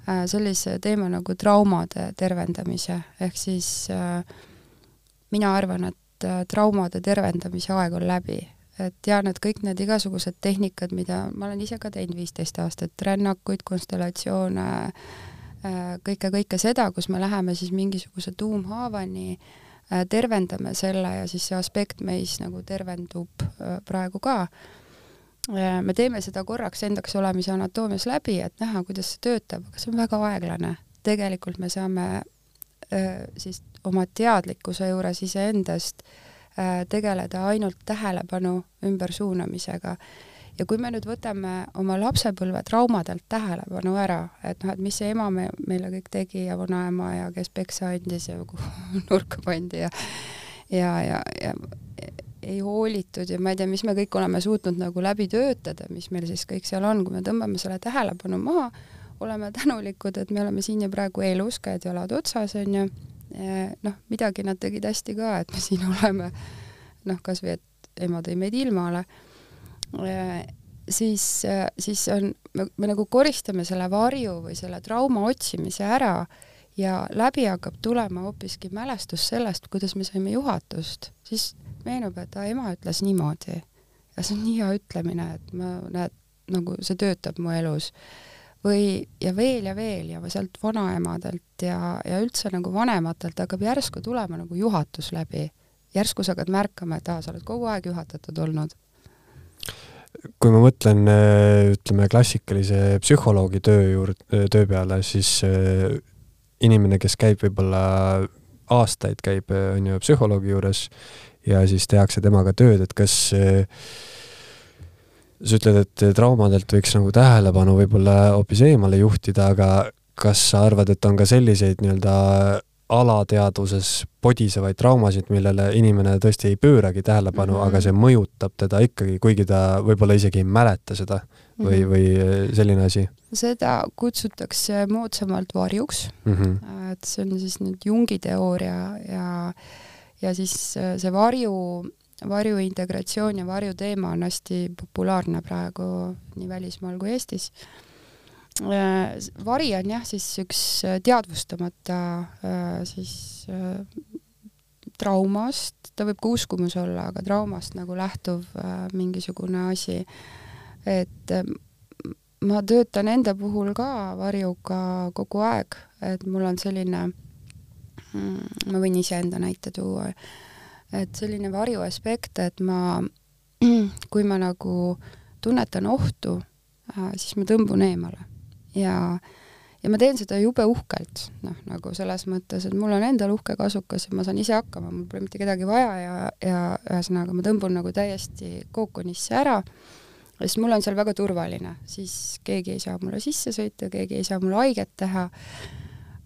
äh, sellise teema nagu traumade tervendamise, ehk siis äh, mina arvan, et traumade tervendamise aeg on läbi. et ja need kõik need igasugused tehnikad, mida ma olen ise ka teinud viisteist aastat, rännakuid, konstellatsioone, kõike, kõike seda, kus me läheme siis mingisuguse tuumhaavani äh, tervendame selle ja siis see aspekt meis nagu tervendub äh, praegu ka. Äh, me teeme seda korraks endaks olemise anatoomias läbi, et näha, kuidas see töötab, aga see on väga aeglane. tegelikult me saame siis oma teadlikkuse juures iseendast tegeleda ainult tähelepanu ümbersuunamisega ja kui me nüüd võtame oma lapsepõlve traumadelt tähelepanu ära, et noh, et mis see ema me, meile kõik tegi ja vanaema ja kes peksa andis ja kuhu <laughs> nurka pandi ja ja, ja, ja ei hoolitud ja ma ei tea, mis me kõik oleme suutnud nagu läbi töötada, mis meil siis kõik seal on, kui me tõmbame selle tähelepanu maha, oleme tänulikud, et me oleme siin ja praegu elus, käed-jalad otsas, onju. noh, midagi nad tegid hästi ka, et me siin <laughs> oleme, noh, kasvõi et ema tõi meid ilmale siis, äh, siis on, me, nagu koristame selle varju või selle trauma otsimise ära ja läbi hakkab tulema hoopiski mälestus sellest, kuidas me saime juhatust, siis meenub, et ema ütles niimoodi. ja see on nii hea ütlemine, et ma, näed, nagu see töötab mu elus. või, ja veel ja veel ja sealt vanaemadelt ja, ja üldse nagu vanematelt hakkab järsku tulema nagu juhatus läbi. järsku sa hakkad märkama, et aa, sa oled kogu aeg juhatatud olnud kui ma mõtlen, äh, ütleme, klassikalise psühholoogi töö juurde, äh, töö peale, siis äh, inimene, kes käib võib-olla aastaid, käib, on ju, psühholoogi juures ja siis tehakse temaga tööd, et kas sa ütled, et traumadelt võiks nagu tähelepanu võib-olla hoopis eemale juhtida, aga kas sa arvad, et on ka selliseid nii-öelda alateadvuses podisevaid traumasid, millele inimene tõesti ei pööragi tähelepanu mm, -hmm. aga see mõjutab teda ikkagi, kuigi ta võib-olla isegi ei mäleta seda või mm, -hmm. või selline asi? seda kutsutakse moodsamalt varjuks mm. -hmm. et see on siis nüüd Jungi teooria ja, ja siis äh, see varju, varju integratsioon ja varju teema on hästi populaarne praegu nii välismaal kui Eestis Äh, vari on jah, siis üks äh, teadvustamata äh, siis traumast, ta võib ka uskumus olla, aga traumast nagu lähtuv mingisugune asi. et ma töötan enda puhul ka varjuga kogu aeg, et mul on selline, mm, ma võin iseenda näite tuua, et selline varju aspekt, et ma, kui ma nagu tunnetan ohtu, siis ma tõmbun eemale ja ja ma teen seda jube uhkelt, noh, nagu selles mõttes, et mul on endal uhke kasukas ja ma saan ise hakkama, mul pole mitte kedagi vaja ja, ja ühesõnaga ma tõmbun nagu täiesti kookonisse ära, sest mul on seal väga turvaline, siis keegi ei saa mulle sisse sõita, keegi ei saa mulle haiget teha.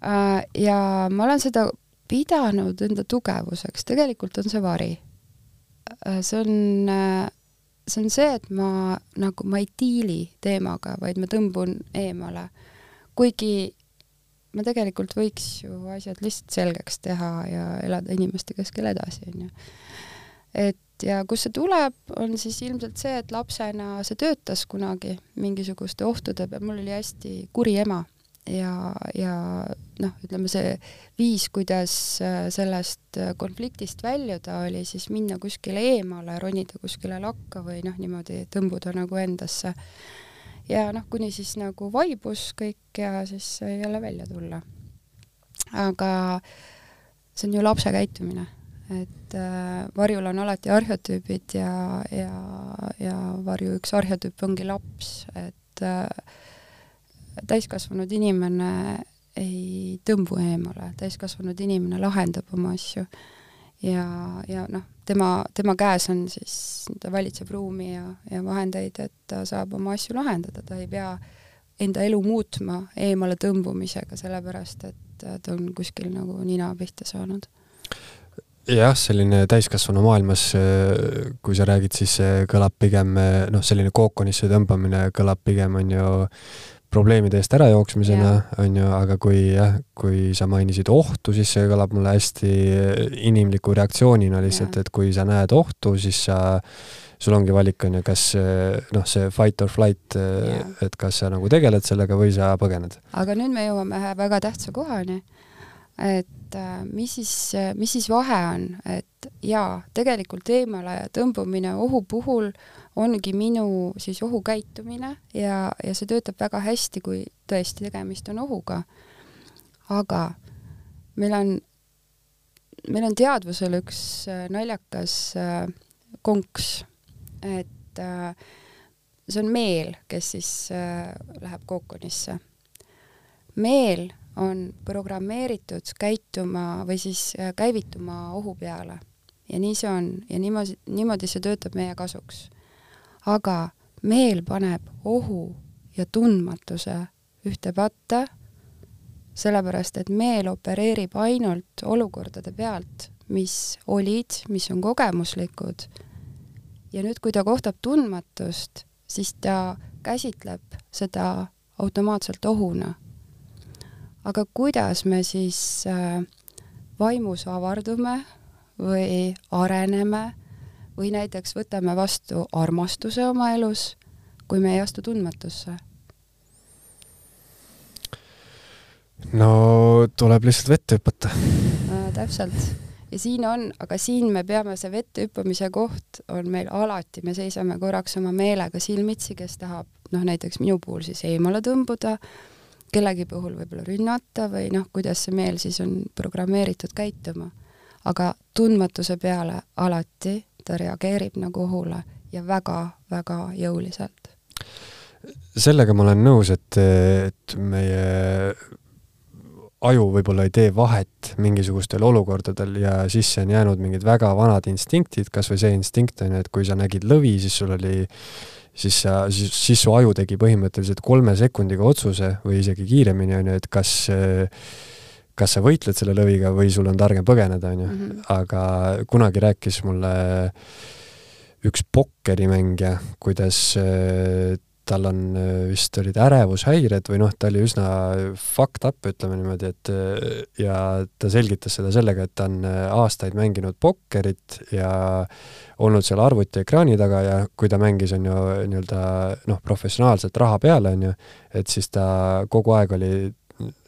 Äh, ja ma olen seda pidanud enda tugevuseks, tegelikult on see vari. Äh, see on äh, see on see, et ma nagu, ma ei diili teemaga, vaid ma tõmbun eemale. kuigi ma tegelikult võiks ju asjad lihtsalt selgeks teha ja elada inimeste keskel edasi, onju. et ja kust see tuleb, on siis ilmselt see, et lapsena see töötas kunagi mingisuguste ohtude peal, mul oli hästi kuri ema ja, ja noh, ütleme see viis, kuidas äh, sellest äh, konfliktist väljuda, oli siis minna kuskile eemale, ronida kuskile lakka või noh, niimoodi tõmbuda nagu endasse. ja noh, kuni siis nagu vaibus kõik ja siis sai jälle välja tulla. aga see on ju lapse käitumine, et äh, varjul on alati arhetüübid ja, ja, ja varju üks arhetüüp ongi laps, et äh, täiskasvanud inimene ei tõmbu eemale, täiskasvanud inimene lahendab oma asju. Ja, ja noh, tema, tema käes on siis, ta valitseb ruumi ja, ja vahendeid, et ta saab oma asju lahendada, ta ei pea enda elu muutma eemale tõmbumisega, sellepärast et ta on kuskil nagu nina pihta saanud. jah, selline täiskasvanu maailmas, kui sa räägid, siis kõlab pigem noh, selline kookonisse tõmbamine kõlab pigem on ju probleemide eest ärajooksmisena, on ju, aga kui jah, kui sa mainisid ohtu, siis see kõlab mulle hästi inimliku reaktsioonina lihtsalt, et kui sa näed ohtu, siis sa sul ongi valik, on ju, kas noh, see fight or flight, et kas sa nagu tegeled sellega või sa põgened. aga nüüd me jõuame ühe väga tähtsa kohani, et äh, mis siis, mis siis vahe on, et jaa, tegelikult eemale tõmbumine ohu puhul ongi minu siis ohukäitumine ja, ja see töötab väga hästi, kui tõesti tegemist on ohuga. aga meil on, meil on teadvusel üks äh, naljakas äh, konks et äh, see on meel, kes siis äh, läheb kookonisse. meel on programmeeritud käituma või siis käivituma ohu peale ja nii see on ja niimoodi, niimoodi see töötab meie kasuks. Aga meel paneb ohu ja tundmatuse ühte patta, sellepärast et meel opereerib ainult olukordade pealt, mis olid, mis on kogemuslikud ja nüüd, kui ta kohtab tundmatust, siis ta käsitleb seda automaatselt ohuna. aga kuidas me siis äh, vaimus avardume või areneme või näiteks võtame vastu armastuse oma elus, kui me ei astu tundmatusse? no tuleb lihtsalt vette hüpata äh,. täpselt ja siin on, aga siin me peame, see vette hüppamise koht on meil alati, me seisame korraks oma meelega silmitsi, kes tahab noh, näiteks minu puhul siis eemale tõmbuda, kellegi puhul võib-olla rünnata või noh, kuidas see meel siis on programmeeritud käituma. aga tundmatuse peale alati ta reageerib nagu ohule ja väga-väga jõuliselt. sellega ma olen nõus, et, et meie aju võib-olla ei tee vahet mingisugustel olukordadel ja sisse on jäänud mingid väga vanad instinktid, kas või see instinkt on ju, et kui sa nägid lõvi, siis sul oli, siis sa, siis, siis su aju tegi põhimõtteliselt kolme sekundiga otsuse või isegi kiiremini, on ju, et kas kas sa võitled selle lõviga või sul on targem põgeneda, on ju. Mhm. aga kunagi rääkis mulle üks pokkerimängija, kuidas tal on äh, vist olid ärevushäired või noh, ta oli üsna fucked up, ütleme niimoodi, et äh, ja ta selgitas seda sellega, et ta on äh, aastaid mänginud pokkerit ja olnud seal arvutiekraani taga ja kui ta mängis, on ju, nii-öelda noh, professionaalselt raha peale, on ju, et siis ta kogu aeg oli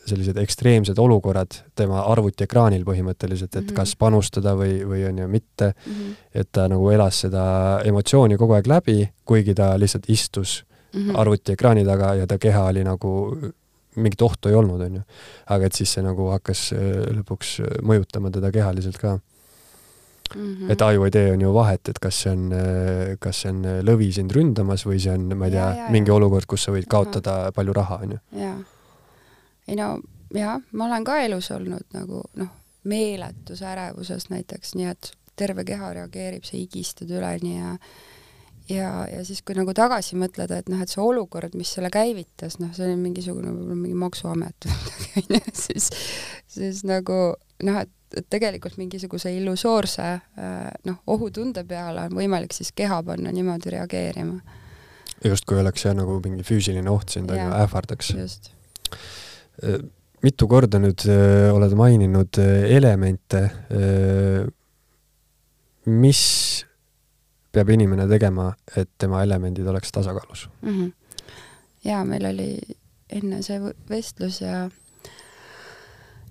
sellised ekstreemsed olukorrad tema arvutiekraanil põhimõtteliselt, et mm -hmm. kas panustada või, või on ju mitte mm. -hmm. et ta nagu elas seda emotsiooni kogu aeg läbi, kuigi ta lihtsalt istus mm -hmm. arvutiekraani taga ja ta keha oli nagu, mingit ohtu ei olnud, on ju. aga et siis see nagu hakkas äh, lõpuks äh, mõjutama teda kehaliselt ka Mm -hmm. et aju ei tee, on ju vahet, et kas see on, äh, kas see on lõvi sind ründamas või see on, ma ei tea, mingi olukord, kus sa võid kaotada Aha. palju raha, on ju. jaa. Ei no jah, ma olen ka elus olnud nagu noh, meeletus ärevuses näiteks, nii et terve keha reageerib, sa higistad üleni ja ja, ja siis, kui nagu tagasi mõtleda, et noh, et see olukord, mis selle käivitas, noh, see oli mingisugune võib-olla mingi maksuamet või midagi, onju, <laughs> siis, siis nagu noh, et, et tegelikult mingisuguse illusoorse noh, ohutunde peale on võimalik siis keha panna niimoodi reageerima. justkui oleks jah, nagu mingi füüsiline oht sind ähvardaks. just. Mitu korda nüüd öö, oled maininud elemente, mis peab inimene tegema, et tema elemendid oleks tasakaalus mm? -hmm. jaa, meil oli enne see vestlus ja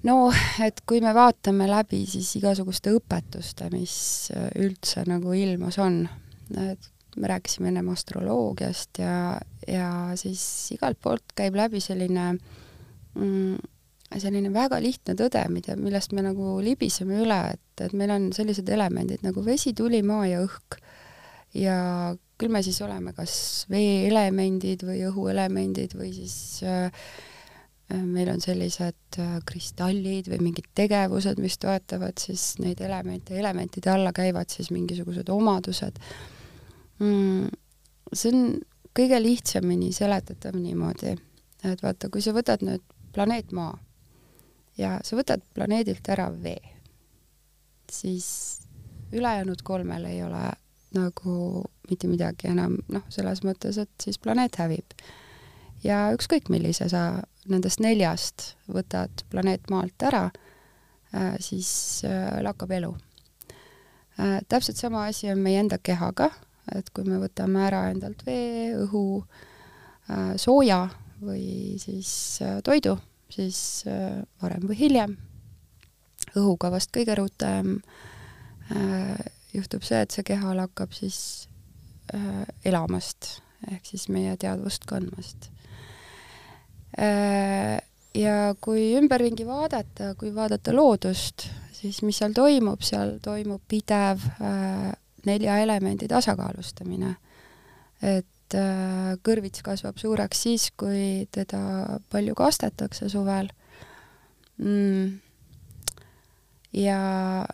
no et kui me vaatame läbi siis igasuguste õpetuste, mis üldse nagu ilmas on, et me rääkisime ennem astroloogiast ja, ja siis igalt poolt käib läbi selline mm, selline väga lihtne tõde, mida, millest me nagu libiseme üle, et, et meil on sellised elemendid nagu vesi, tuli, maa ja õhk. Ja küll me siis oleme kas veeelemendid või õhuelemendid või siis äh, äh, meil on sellised äh, kristallid või mingid tegevused, mis toetavad siis neid elemente, elementide alla käivad siis mingisugused omadused. Mm,. see on kõige lihtsamini seletatav niimoodi, et vaata, kui sa võtad nüüd planeet Maa ja sa võtad planeedilt ära vee, siis ülejäänud kolmel ei ole nagu mitte midagi enam, noh, selles mõttes, et siis planeet hävib. ja ükskõik, millise sa nendest neljast võtad planeet Maalt ära, siis lakkab elu. täpselt sama asi on meie enda kehaga, et kui me võtame ära endalt vee, õhu, sooja või siis toidu, siis varem või hiljem, õhuga vast kõige rutem, juhtub see, et see keha hakkab siis äh, elamast ehk siis meie teadvust kandmast äh,. ja kui ümberringi vaadata, kui vaadata loodust, siis mis seal toimub, seal toimub pidev äh, nelja elemendi tasakaalustamine. et äh, kõrvits kasvab suureks siis, kui teda palju kastetakse suvel. Mm. Ja,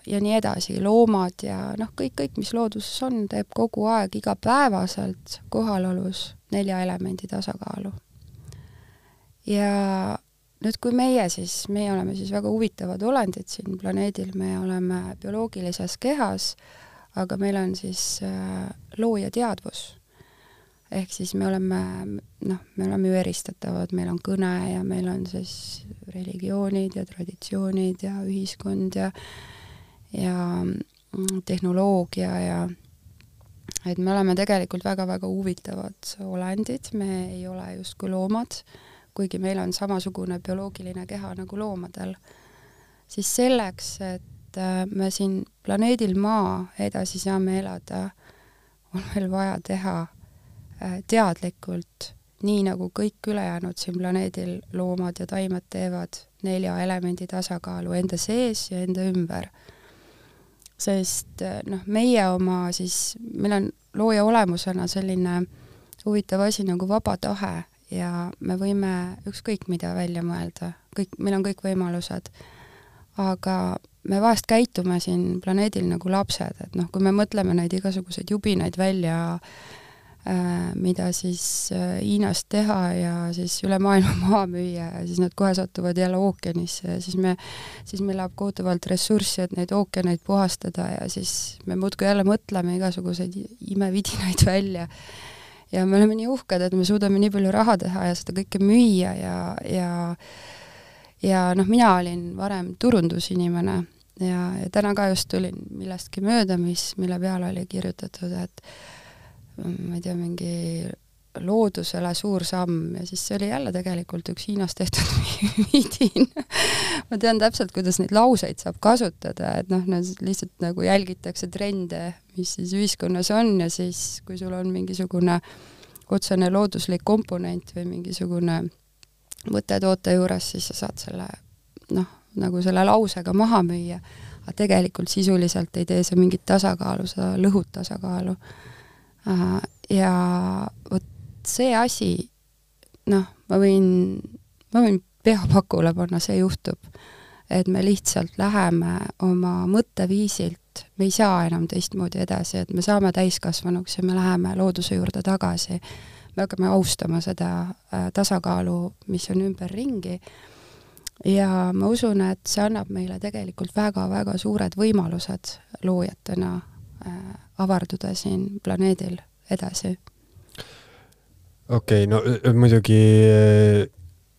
ja nii edasi, loomad ja noh, kõik, kõik, mis looduses on, teeb kogu aeg igapäevaselt kohalolus nelja elemendi tasakaalu. ja nüüd, kui meie siis, meie oleme siis väga huvitavad olendid siin planeedil, me oleme bioloogilises kehas, aga meil on siis äh, looja teadvus ehk siis me oleme, noh, me oleme ju eristatavad, meil on kõne ja meil on siis religioonid ja traditsioonid ja ühiskond ja ja mm, tehnoloogia ja et me oleme tegelikult väga-väga huvitavad olendid, me ei ole justkui loomad, kuigi meil on samasugune bioloogiline keha nagu loomadel, siis selleks, et äh, me siin planeedil Maa edasi saame elada, on meil vaja teha teadlikult, nii nagu kõik ülejäänud siin planeedil loomad ja taimed teevad, nelja elemendi tasakaalu enda sees ja enda ümber. sest äh, noh, meie oma siis, meil on looja olemusena selline huvitav asi nagu vaba tahe ja me võime ükskõik mida välja mõelda, kõik, meil on kõik võimalused. aga me vahest käitume siin planeedil nagu lapsed, et noh, kui me mõtleme neid igasuguseid jubinaid välja äh, Äh, mida siis äh, Hiinast teha ja siis üle maailma <laughs> maha müüa ja siis nad kohe satuvad jälle ookeanisse ja siis me, siis meil läheb kohutavalt ressurssi, et neid ookeaneid puhastada ja siis me muudkui jälle mõtleme igasuguseid imevidinaid <laughs> välja. ja me oleme nii uhked, et me suudame nii palju raha teha ja seda kõike müüa ja, ja ja noh, mina olin varem turundusinimene ja, ja täna ka just tulin millestki mööda, mis, mille peale oli kirjutatud, et ma ei tea, mingi loodusele suur samm ja siis see oli jälle tegelikult üks Hiinas tehtud <laughs> vidin ma tean täpselt, kuidas neid lauseid saab kasutada, et noh, lihtsalt nagu jälgitakse trende, mis siis ühiskonnas on ja siis, kui sul on mingisugune otsene looduslik komponent või mingisugune mõte toote juures, siis sa saad selle noh, nagu selle lausega maha müüa, aga tegelikult sisuliselt ei tee see mingit tasakaalu, sa lõhud tasakaalu ja vot see asi, noh, ma võin, ma võin pea pakule panna, see juhtub. et me lihtsalt läheme oma mõtteviisilt, me ei saa enam teistmoodi edasi, et me saame täiskasvanuks ja me läheme looduse juurde tagasi. me hakkame austama seda äh, tasakaalu, mis on ümberringi ja ma usun, et see annab meile tegelikult väga-väga suured võimalused loojatena äh, avarduda siin planeedil edasi. okei okay,, no muidugi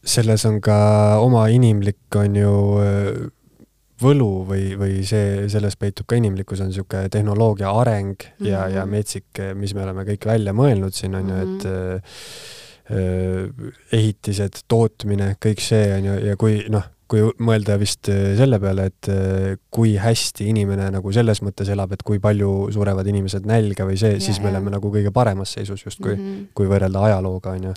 selles on ka oma inimlik, on ju, võlu või, või see, selles peitub ka inimlikkus, on niisugune tehnoloogia areng mm -hmm. ja, ja metsik, mis me oleme kõik välja mõelnud siin, on ju, et mhm. äh, ehitised, tootmine, kõik see, on ju, ja kui noh, kui mõelda vist äh, selle peale, et äh, kui hästi inimene nagu selles mõttes elab, et kui palju surevad inimesed nälga või see, siis me oleme nagu kõige paremas seisus justkui mm, -hmm. kui võrrelda ajalooga, on ju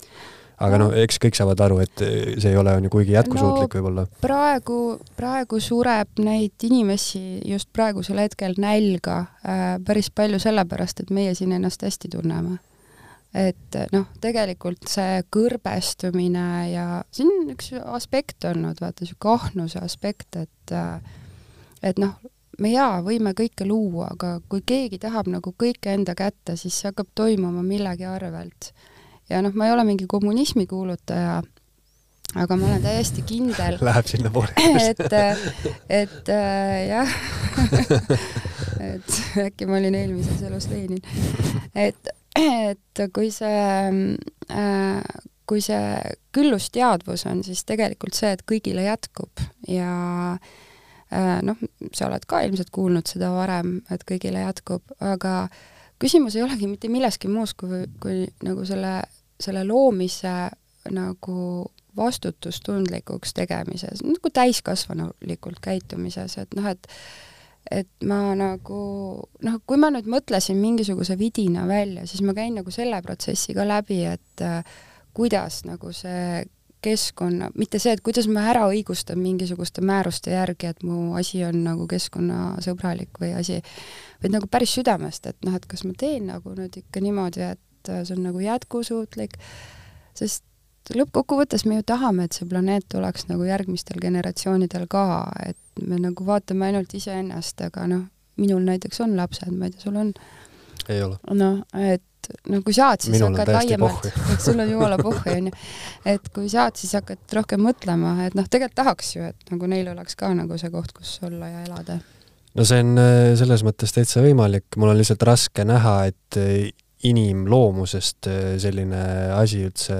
aga no eks kõik saavad aru, et äh, see ei ole on ju kuigi jätkusuutlik no, võib-olla. praegu, praegu sureb neid inimesi just praegusel hetkel nälga päris palju sellepärast, et meie siin ennast hästi tunneme et noh, tegelikult see kõrbestumine ja see on üks aspekt olnud, vaata niisugune ahnuse aspekt, et et noh, me jaa, võime kõike luua, aga kui keegi tahab nagu kõike enda kätte, siis see hakkab toimuma millegi arvelt. ja noh, ma ei ole mingi kommunismi kuulutaja, aga ma olen täiesti kindel <laughs> Läheb sinnapoole et, et äh, jah <laughs> et äkki ma olin eelmises elus Lenin. et et kui see, äh, kui see küllusteadvus on, siis tegelikult see, et kõigile jätkub. Ja äh, noh, sa oled ka ilmselt kuulnud seda varem, et kõigile jätkub, aga küsimus ei olegi mitte milleski muus kui, kui nagu selle, selle loomise nagu vastutustundlikuks tegemises, nagu täiskasvanulikult käitumises, et noh, et et ma nagu noh, kui ma nüüd mõtlesin mingisuguse vidina välja, siis ma käin nagu selle protsessi ka läbi, et äh, kuidas nagu see keskkonna, mitte see, et kuidas ma ära õigustan mingisuguste määruste järgi, et mu asi on nagu keskkonnasõbralik või asi, vaid nagu päris südamest, et noh, et kas ma teen nagu nüüd ikka niimoodi, et see on nagu jätkusuutlik, sest lõppkokkuvõttes me ju tahame, et see planeet oleks nagu järgmistel generatsioonidel ka, et me nagu vaatame ainult iseennast, aga noh, minul näiteks on lapsed, ma ei tea, sul on? ei ole. noh, et no kui saad, siis Minul hakkad laiemalt, <laughs> sul on jumala pohhu, onju. et kui saad, siis hakkad rohkem mõtlema, et noh, tegelikult tahaks ju, et nagu neil oleks ka nagu see koht, kus olla ja elada. no see on äh, selles mõttes täitsa võimalik, mul on lihtsalt raske näha, et äh, inimloomusest äh, selline asi üldse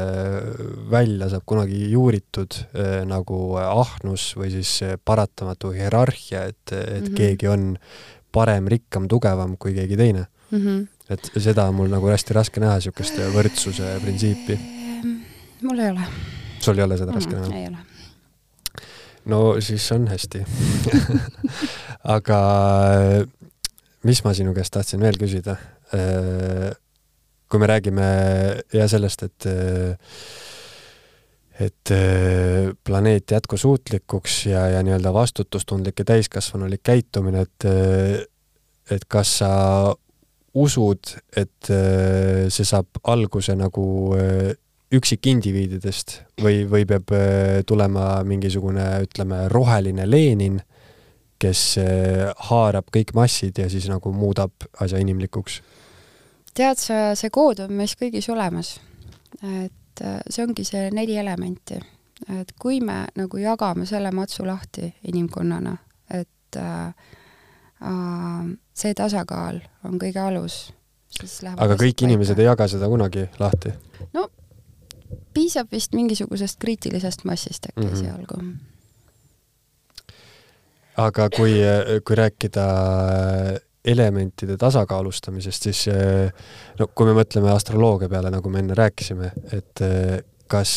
välja saab kunagi juuritud nagu ahnus või siis paratamatu hierarhia, et, et mm -hmm. keegi on parem, rikkam, tugevam kui keegi teine mm. -hmm et seda on mul nagu hästi raske näha, niisugust võrdsuse printsiipi. Mul ei ole. sul ei ole seda raske näha? ei ole. no siis on hästi <laughs> aga mis ma sinu käest tahtsin veel küsida? Kui me räägime ja sellest, et et planeet jätkusuutlikuks ja, ja nii-öelda vastutustundlik ja täiskasvanulik käitumine, et et kas sa usud, et see saab alguse nagu üksikindiviididest või, või peab tulema mingisugune, ütleme, roheline Lenin, kes haarab kõik massid ja siis nagu muudab asja inimlikuks? Tead sa, see kood on meis kõigis olemas. et see ongi see neli elementi. et kui me nagu jagame selle matsu lahti inimkonnana, et äh, see tasakaal on kõige alus, siis läheb aga kõik paika. inimesed ei jaga seda kunagi lahti? no piisab vist mingisugusest kriitilisest massist äkki mm -hmm. esialgu. aga kui, kui rääkida elementide tasakaalustamisest, siis no kui me mõtleme astroloogia peale, nagu me enne rääkisime, et kas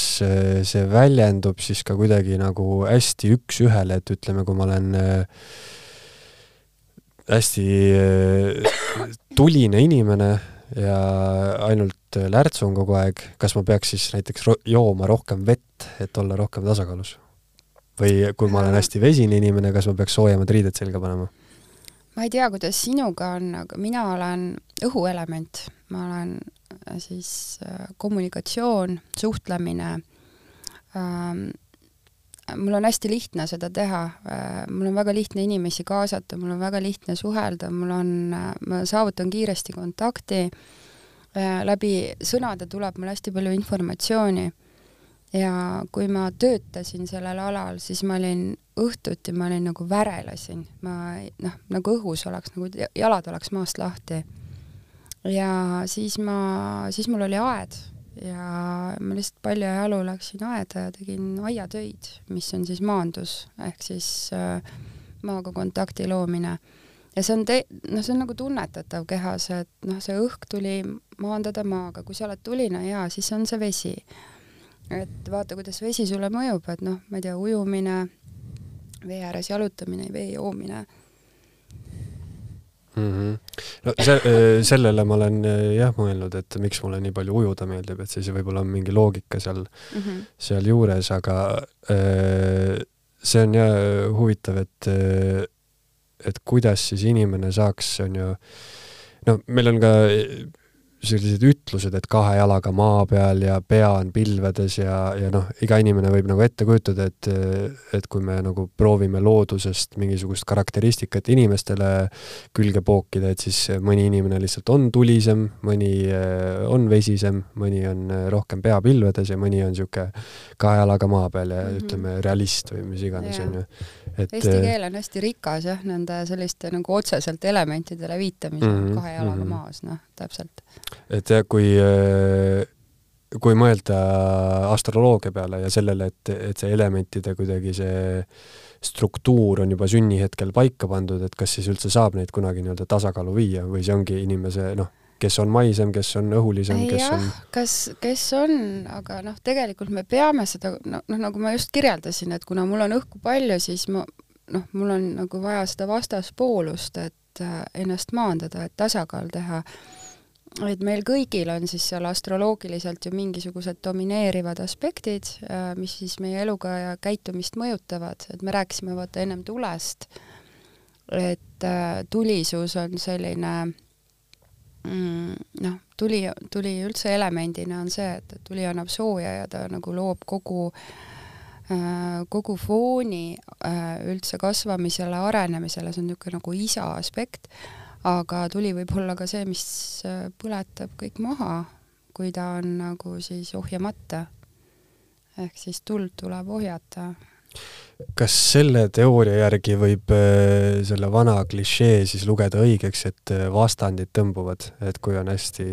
see väljendub siis ka kuidagi nagu hästi üks-ühele, et ütleme, kui ma olen hästi tuline inimene ja ainult lärtsun kogu aeg, kas ma peaks siis näiteks ro jooma rohkem vett, et olla rohkem tasakaalus? või kui ma olen hästi vesine inimene, kas ma peaks soojemad riided selga panema? Ma ei tea, kuidas sinuga on, aga mina olen õhuelement, ma olen äh, siis äh, kommunikatsioon, suhtlemine ähm,, mul on hästi lihtne seda teha, mul on väga lihtne inimesi kaasata, mul on väga lihtne suhelda, mul on, ma saavutan kiiresti kontakti, läbi sõnade tuleb mul hästi palju informatsiooni. Ja kui ma töötasin sellel alal, siis ma olin õhtuti, ma olin nagu värelasin, ma noh, nagu õhus oleks, nagu jalad oleks maast lahti. ja siis ma, siis mul oli aed ja ma lihtsalt palja jalu läksin aeda ja tegin aiatöid, mis on siis maandus ehk siis äh, maaga kontakti loomine. ja see on te-, noh, see on nagu tunnetatav kehas, et noh, see õhk tuli maandada maaga, kui sa oled tuline hea, siis on see vesi. et vaata, kuidas vesi sulle mõjub, et noh, ma ei tea, ujumine, vee ääres jalutamine, vee joomine mm. -hmm. no see, äh, sellele ma olen äh, jah mõelnud, et miks mulle nii palju ujuda meeldib, et siis võib-olla on mingi loogika seal mm, -hmm. seal juures, aga äh, see on jah huvitav, et, et kuidas siis inimene saaks, on ju, no meil on ka sellised ütlused, et kahe jalaga maa peal ja pea on pilvedes ja, ja noh, iga inimene võib nagu ette kujutada, et, et kui me nagu proovime loodusest mingisugust karakteristikat inimestele külge pookida, et siis mõni inimene lihtsalt on tulisem, mõni eh, on vesisem, mõni on eh, rohkem pea pilvedes ja mõni on niisugune kahe jalaga maa peal ja mm -hmm. ütleme, realist või mis iganes, on ju. et Eesti eh, keel on hästi rikas jah, nende selliste nagu otseselt elementidele viitamisel mm -hmm. kahe jalaga mm -hmm. maas, noh, täpselt et jah, kui, äh, kui mõelda astroloogia peale ja sellele, et, et see elementide kuidagi see struktuur on juba sünnihetkel paika pandud, et kas siis üldse saab neid kunagi nii-öelda tasakaalu viia või see ongi inimese noh, kes on maisem, kes on õhulisem, kes jah, on kas, kes on, aga noh, tegelikult me peame seda, noh, nagu ma just kirjeldasin, et kuna mul on õhku palju, siis ma noh, mul on nagu vaja seda vastaspoolust, et äh, ennast maandada, et tasakaal teha et meil kõigil on siis seal astroloogiliselt ju mingisugused domineerivad aspektid, äh, mis siis meie eluga ja käitumist mõjutavad, et me rääkisime vaata ennem tulest, et äh, tulisus on selline mm, noh, tuli, tuli üldse elemendina on see, et, tuli annab sooja ja ta nagu loob kogu äh, kogu fooni üldse kasvamisele, arenemisele, see on niisugune nagu isa aspekt aga tuli võib olla ka see, mis äh, põletab kõik maha, kui ta on nagu siis ohjamata. ehk siis tuld tuleb ohjata. kas selle teooria järgi võib äh, selle vana klišee siis lugeda õigeks, et äh, vastandid tõmbuvad, et kui on hästi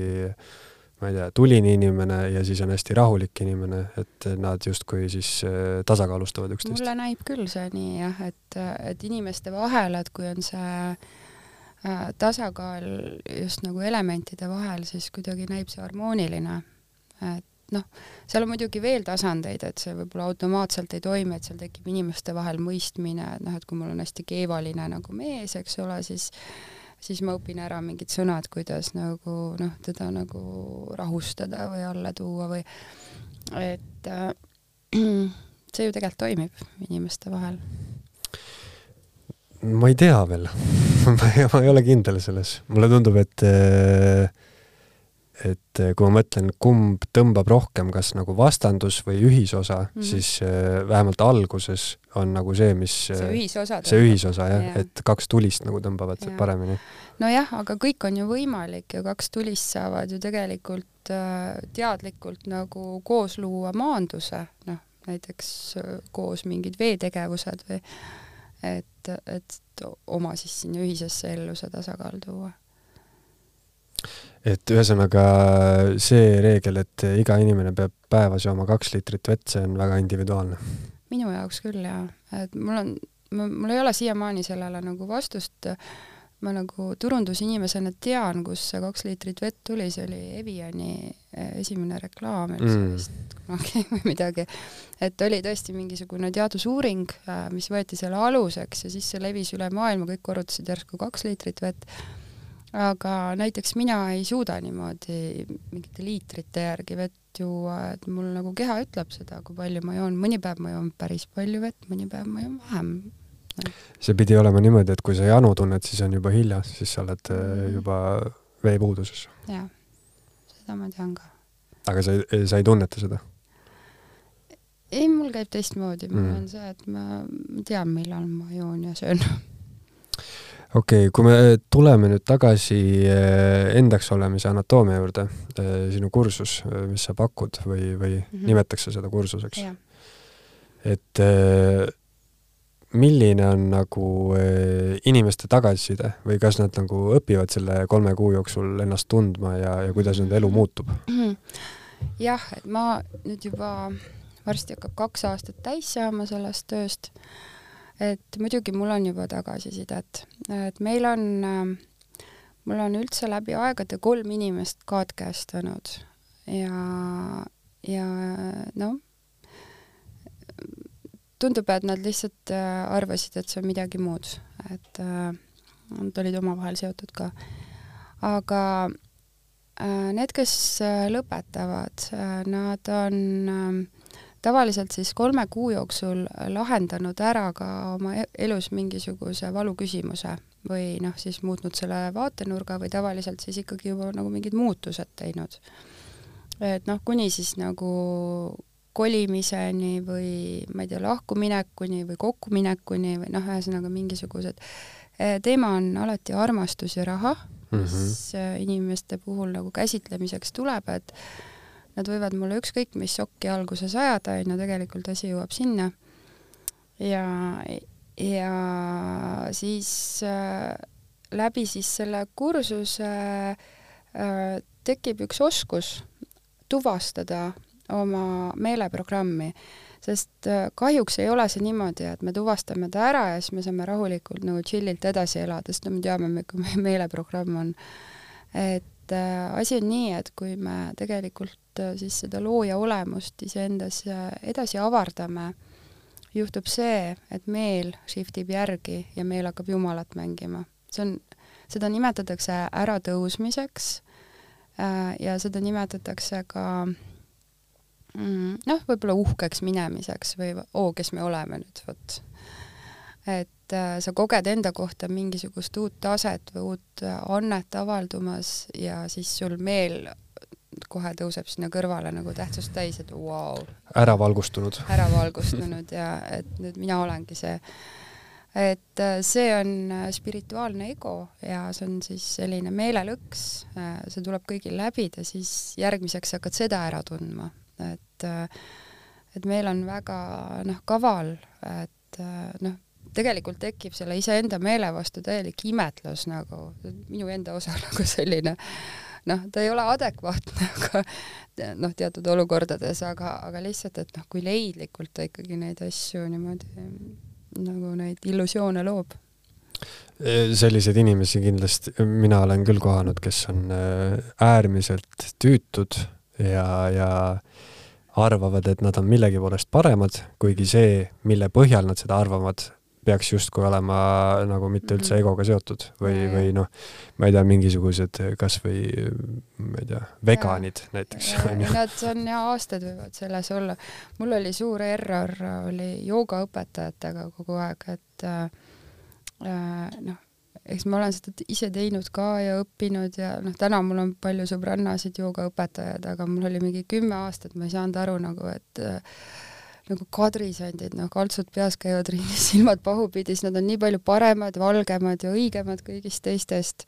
ma ei tea, tuline inimene ja siis on hästi rahulik inimene, et nad justkui siis tasakaalustavad üksteist? mulle näib küll see nii jah, et, et inimeste vahel, et kui on see tasakaal just nagu elementide vahel, siis kuidagi näib see harmooniline. et noh, seal on muidugi veel tasandeid, et see võib-olla automaatselt ei toimi, et seal tekib inimeste vahel mõistmine, et noh, et kui mul on hästi keevaline nagu mees, eks ole, siis siis ma õpin ära mingid sõnad, kuidas nagu noh, teda nagu rahustada või alla tuua või et äh, <clears throat> see ju tegelikult toimib inimeste vahel ma ei tea veel <laughs> ma ei, ole kindel selles. mulle tundub, et et kui ma mõtlen, kumb tõmbab rohkem, kas nagu vastandus või ühisosa mm, -hmm. siis äh, vähemalt alguses on nagu see, mis see ühisosa, see ühisosa jah ja., et kaks tulist nagu tõmbavad ja. paremini. nojah, aga kõik on ju võimalik ja kaks tulist saavad ju tegelikult äh, teadlikult nagu koos luua maanduse, noh, näiteks äh, koos mingid veetegevused või et, et oma siis sinna ühisesse ellu see tasakaal tuua. et ühesõnaga see reegel, et iga inimene peab päevas jooma kaks liitrit vett, see on väga individuaalne? minu jaoks küll jaa, et mul on, mul ei ole siiamaani sellele nagu vastust äh, ma nagu turundusinimesena tean, kust see kaks liitrit vett tuli, see oli Eviani eh, esimene reklaam üldse mm. vist kunagi <laughs> või midagi. et oli tõesti mingisugune teadusuuring, äh, mis võeti selle aluseks ja siis see levis üle maailma, kõik korrutasid järsku kaks liitrit vett. aga näiteks mina ei suuda niimoodi mingite liitrite järgi vett juua, et mul nagu keha ütleb seda, kui palju ma joon, mõni päev ma joon päris palju vett, mõni päev ma joon vähem see pidi olema niimoodi, et kui sa janu tunned, siis on juba hilja, siis sa oled mm. juba veepuuduses. jah, seda ma tean ka. aga sa ei, sa ei tunneta seda? ei, mul käib teistmoodi, mul mm. on see, et ma tean, millal ma joon ja söön. okei okay,, kui me tuleme nüüd tagasi eh, endaks olemise anatoomia juurde, eh, sinu kursus, mis sa pakud või, või mm -hmm. nimetakse seda kursuseks? et milline on nagu eh, inimeste tagasiside või kas nad nagu õpivad selle kolme kuu jooksul ennast tundma ja, ja kuidas nende elu muutub? Mhm. jah, et ma nüüd juba, varsti hakkab kaks aastat täis saama sellest tööst, et muidugi mul on juba tagasisidet, et meil on, mul on üldse läbi aegade kolm inimest kaadkäestanud ja, ja noh tundub, et nad lihtsalt äh, arvasid, et see on midagi muud, et äh, nad olid omavahel seotud ka. aga äh, need, kes lõpetavad, nad on tavaliselt siis kolme kuu jooksul lahendanud ära ka oma e-, elus mingisuguse valuküsimuse või noh, siis muutnud selle vaatenurga või tavaliselt siis ikkagi juba nagu mingid muutused teinud. et noh, kuni siis nagu kolimiseni või ma ei tea, lahkuminekuni või kokkuminekuni või noh, ühesõnaga mingisugused. Eh, teema on alati armastus ja raha mm, -hmm. mis eh, inimeste puhul nagu käsitlemiseks tuleb, et nad võivad mulle ükskõik mis sokki alguses ajada, on ju, tegelikult asi jõuab sinna. ja, ja siis äh, läbi siis selle kursuse äh, tekib üks oskus tuvastada oma meeleprogrammi, sest äh, kahjuks ei ole see niimoodi, et me tuvastame ta ära ja siis me saame rahulikult nagu chillilt edasi elada, sest no me teame, milline meie meeleprogramm on. et äh, asi on nii, et kui me tegelikult äh, siis seda looja olemust iseendas äh, edasi avardame, juhtub see, et meel shift ib järgi ja meel hakkab Jumalat mängima. see on, seda nimetatakse äratõusmiseks äh, ja seda nimetatakse ka mm, noh, võib-olla uhkeks minemiseks või oo, kes me oleme nüüd, vot. et äh, sa koged enda kohta mingisugust uut taset või uut äh, annet avaldumas ja siis sul meel kohe tõuseb sinna kõrvale nagu tähtsust täis, et vau wow, ära valgustunud. ära <laughs> valgustunud ja et nüüd mina olengi see. et äh, see on äh, spirituaalne ego ja see on siis selline meelelõks, see tuleb kõigil läbida, siis järgmiseks hakkad seda ära tundma, et et meil on väga noh, kaval, et noh, tegelikult tekib selle iseenda meele vastu täielik imetlus nagu, minu enda osa <laughs> nagu selline noh, ta ei ole adekvaatne, <laughs> aga noh, teatud olukordades, aga, aga lihtsalt, et noh, kui leidlikult ta ikkagi neid asju niimoodi nagu neid illusioone loob. selliseid inimesi kindlasti mina olen küll kohanud, kes on äh, äärmiselt tüütud ja, ja arvavad, et nad on millegi poolest paremad, kuigi see, mille põhjal nad seda arvavad, peaks justkui olema nagu mitte üldse mhm. egoga seotud või, või noh, ma ei tea, mingisugused kasvõi ma ei tea, veganid ja. näiteks. Nad on ja aastaid võivad selles olla. mul oli suur error, oli joogaõpetajatega kogu aeg, et äh, äh, noh, eks ma olen seda ise teinud ka ja õppinud ja noh, täna mul on palju sõbrannasid joogaõpetajaid, aga mul oli mingi kümme aastat, ma ei saanud aru nagu, et äh, nagu kadrisandid, noh, kaltsud peas käivad ringis, <laughs> silmad pahupidis, nad on nii palju paremad, valgemad ja õigemad kõigist teistest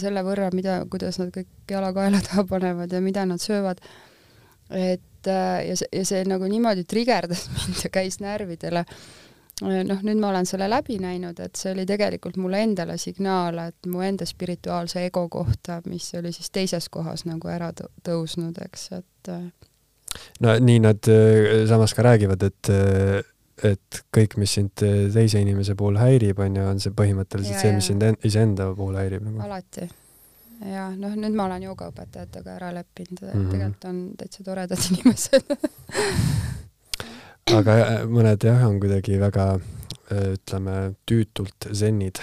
selle võrra, mida, kuidas nad kõik jala kaela taha panevad ja mida nad söövad. et äh, ja see, ja see nagu niimoodi trigerdas <laughs> mind ja käis närvidele. Noh, nüüd ma olen selle läbi näinud, et see oli tegelikult mulle endale signaal, et mu enda spirituaalse ego kohta, mis oli siis teises kohas nagu ära tõusnud, eks, et äh, no nii nad äh, samas ka räägivad, et äh, et kõik, mis sind äh, teise inimese puhul häirib, on ju, on see põhimõtteliselt ja, see, mis sind iseenda puhul häirib nagu. alati. ja noh, nüüd ma olen joogaõpetajatega ära leppinud mm, -hmm. tegelikult on täitsa toredad <laughs> inimesed aga mõned jah, on kuidagi väga ütleme, tüütult zennid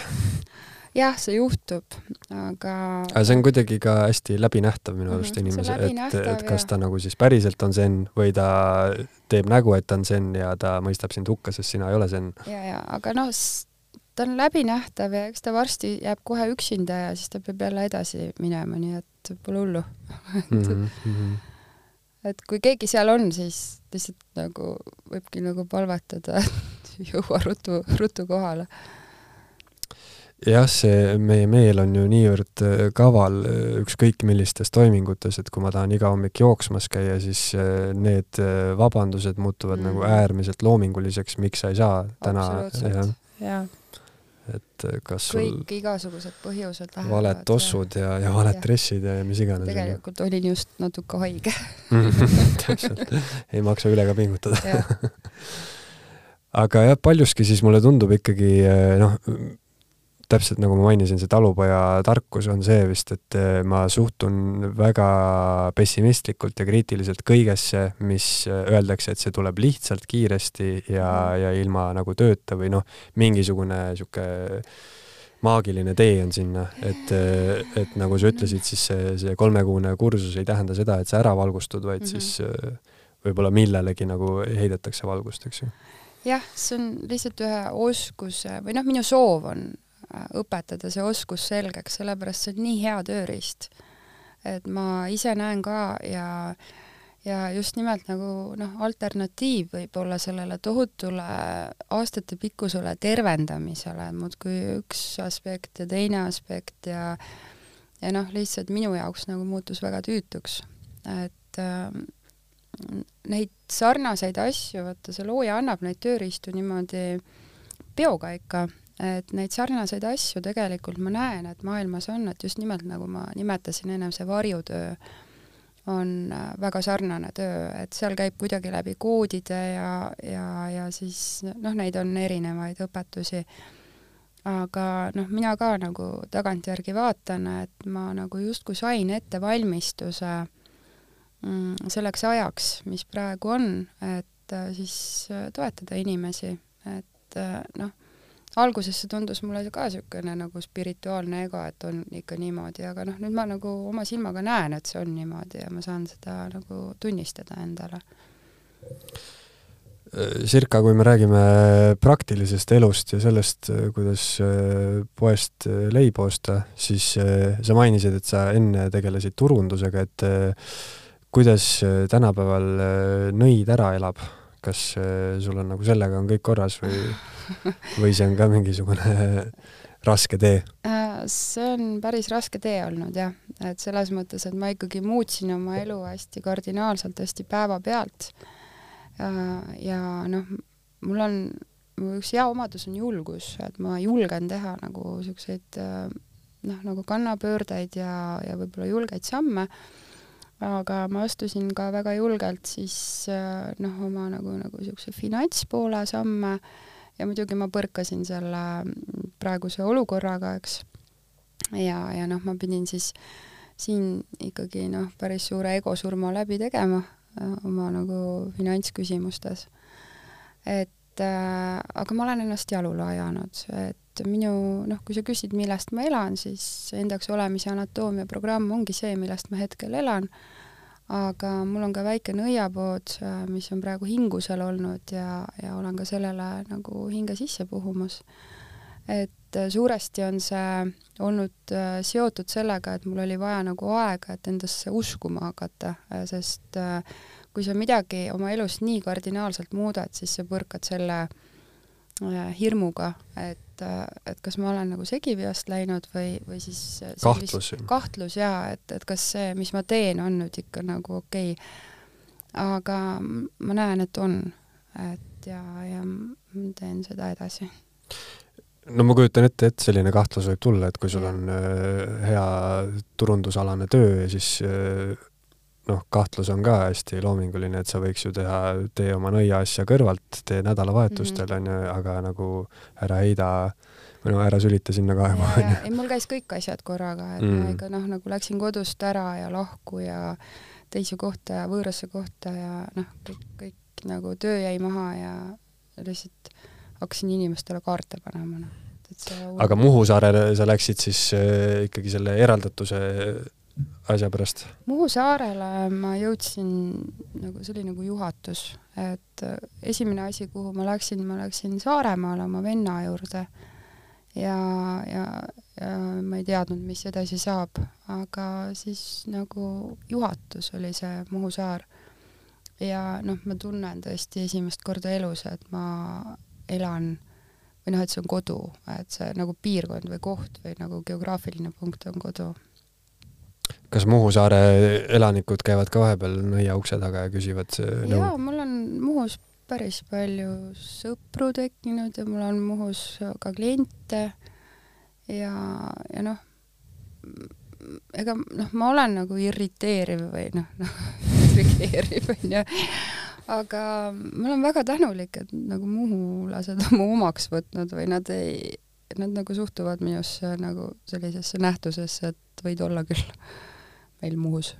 jah, see juhtub, aga aga see on kuidagi ka hästi läbinähtav minu arust mm -hmm, inimese, et, et kas ta nagu siis päriselt on zen või ta teeb nägu, et ta on zen ja ta mõistab sind hukka, sest sina ei ole zen. ja, ja aga noh, ta on läbinähtav ja eks ta varsti jääb kohe üksinda ja siis ta peab jälle edasi minema, nii et pole hullu <laughs> et, mm -hmm. Et kui keegi seal on, siis lihtsalt nagu võibki nagu palvetada, et <laughs> jõua ruttu, ruttu kohale jah, see meie meel on ju niivõrd äh, kaval äh, ükskõik millistes toimingutes, et kui ma tahan iga hommik jooksmas käia, siis äh, need vabandused muutuvad nagu mm. nagu äärmiselt loominguliseks, miks sa ei saa täna. jah. Et kas kõik sul igasugused põhjused lähevad. valed tossud ja, ja valed dressid ja, ja mis iganes. tegelikult olin just natuke haige <laughs> täpselt, ei maksa üle ka pingutada <laughs> aga jah, paljuski siis mulle tundub ikkagi noh, täpselt nagu ma mainisin, see talupoja tarkus on see vist, et eh, ma suhtun väga pessimistlikult ja kriitiliselt kõigesse, mis eh, öeldakse, et see tuleb lihtsalt kiiresti ja, mhm. ja ilma nagu tööta või noh, mingisugune sihuke maagiline tee on sinna, et, eh, et nagu sa ütlesid, siis see, see kolmekuune kursus ei tähenda seda, et sa ära valgustud, vaid mm -hmm. siis võib-olla millelegi nagu heidetakse valgust, eks ju jah, see on lihtsalt ühe oskuse või noh, minu soov on õpetada see oskus selgeks, sellepärast see on nii hea tööriist. et ma ise näen ka ja ja just nimelt nagu noh, alternatiiv võib-olla sellele tohutule aastatepikkusele tervendamisele, muudkui üks aspekt ja teine aspekt ja ja noh, lihtsalt minu jaoks nagu muutus väga tüütuks. et äh, neid sarnaseid asju, vaata see looja annab neid tööriistu niimoodi peoga ikka et neid sarnaseid asju tegelikult ma näen, et maailmas on, et just nimelt nagu ma nimetasin ennem, see varjutöö on äh, väga sarnane töö, et seal käib kuidagi läbi koodide ja, ja, ja siis noh, neid on erinevaid õpetusi. aga noh, mina ka nagu tagantjärgi vaatan, et ma nagu justkui sain ettevalmistuse mm, selleks ajaks, mis praegu on, et äh, siis äh, toetada inimesi, et noh alguses see tundus mulle ka niisugune nagu spirituaalne ego, et on ikka niimoodi, aga noh, nüüd ma nagu oma silmaga näen, et see on niimoodi ja ma saan seda nagu tunnistada endale. Sirka, kui me räägime praktilisest elust ja sellest, kuidas äh, poest äh, leiba osta, siis äh, sa mainisid, et sa enne tegelesid turundusega, et kuidas tänapäeval nõid ära elab? Kas sul on nagu sellega on kõik korras või <laughs> või see on ka mingisugune <laughs> raske tee? Äh, see on päris raske tee olnud jah, et selles mõttes, et ma ikkagi muutsin oma elu hästi kardinaalselt, hästi päevapealt. Äh, ja noh, mul on, üks hea omadus on julgus, et ma julgen teha nagu siukseid äh, noh, nagu kannapöördeid ja, ja võib-olla julgeid samme aga ma astusin ka väga julgelt siis noh, oma nagu, nagu niisuguse finantspoole samme ja muidugi ma põrkasin selle praeguse olukorraga, eks. ja, ja noh, ma pidin siis siin ikkagi noh, päris suure egosurma läbi tegema äh, oma nagu finantsküsimustes. et äh, aga ma olen ennast jalule ajanud, et minu noh, kui sa küsid, millest ma elan, siis endaks olemise anatoomia programm ongi see, millest ma hetkel elan aga mul on ka väike nõiapood, äh, mis on praegu hingusel olnud ja, ja olen ka sellele nagu hinge sisse puhumas. et äh, suuresti on see olnud äh, seotud sellega, et mul oli vaja nagu aega, et endasse uskuma hakata, sest kui sa midagi oma elus nii kardinaalselt muudad, siis sa põrkad selle hirmuga, et et, et kas ma olen nagu segipeast läinud või, või siis kahtlus. kahtlus jaa, et, et kas see, mis ma teen, on nüüd ikka nagu okei. Okay.. aga ma näen, et on, et ja, ja teen seda edasi. No ma kujutan ette, et selline kahtlus võib tulla, et kui sul on äh, hea turundusalane töö siis äh, noh, kahtlus on ka hästi loominguline, et sa võiks ju teha, tee oma nõiaasja kõrvalt, tee nädalavahetustel, mhm. on ju, aga nagu ära heida või no ära sülita sinna kaema, on ju. ei, mul käis kõik asjad korraga, et mm. ma ikka noh, nagu läksin kodust ära ja lahku ja teise kohta ja võõrasse kohta ja noh, kõik, kõik nagu töö jäi maha ja lihtsalt hakkasin inimestele kaarte panema, noh. aga Muhu saarele sa läksid siis äh, ikkagi selle eraldatuse asja pärast? Muhu saarele ma jõudsin nagu, see oli nagu juhatus, et äh, esimene asi, kuhu ma läksin, ma läksin Saaremaale oma venna juurde ja, ja, ja ma ei teadnud, mis edasi saab, aga siis nagu juhatus oli see Muhu saar. ja noh, ma tunnen tõesti esimest korda elus, et ma elan või noh, et see on kodu, et see nagu piirkond või koht või nagu geograafiline punkt on kodu kas Muhu saare elanikud käivad ka vahepeal nõia ukse taga ja küsivad nõu? jaa, mul on Muhus päris palju sõpru tekkinud ja mul on Muhus ka kliente ja, ja noh, ega noh, ma olen nagu irriteeriv või noh, noh, <laughs> irriteeriv onju, aga ma olen väga tänulik, et nagu muhulased on mu omaks võtnud või nad ei, nad nagu suhtuvad minusse nagu sellisesse nähtusesse, et võid olla küll meil Muhus.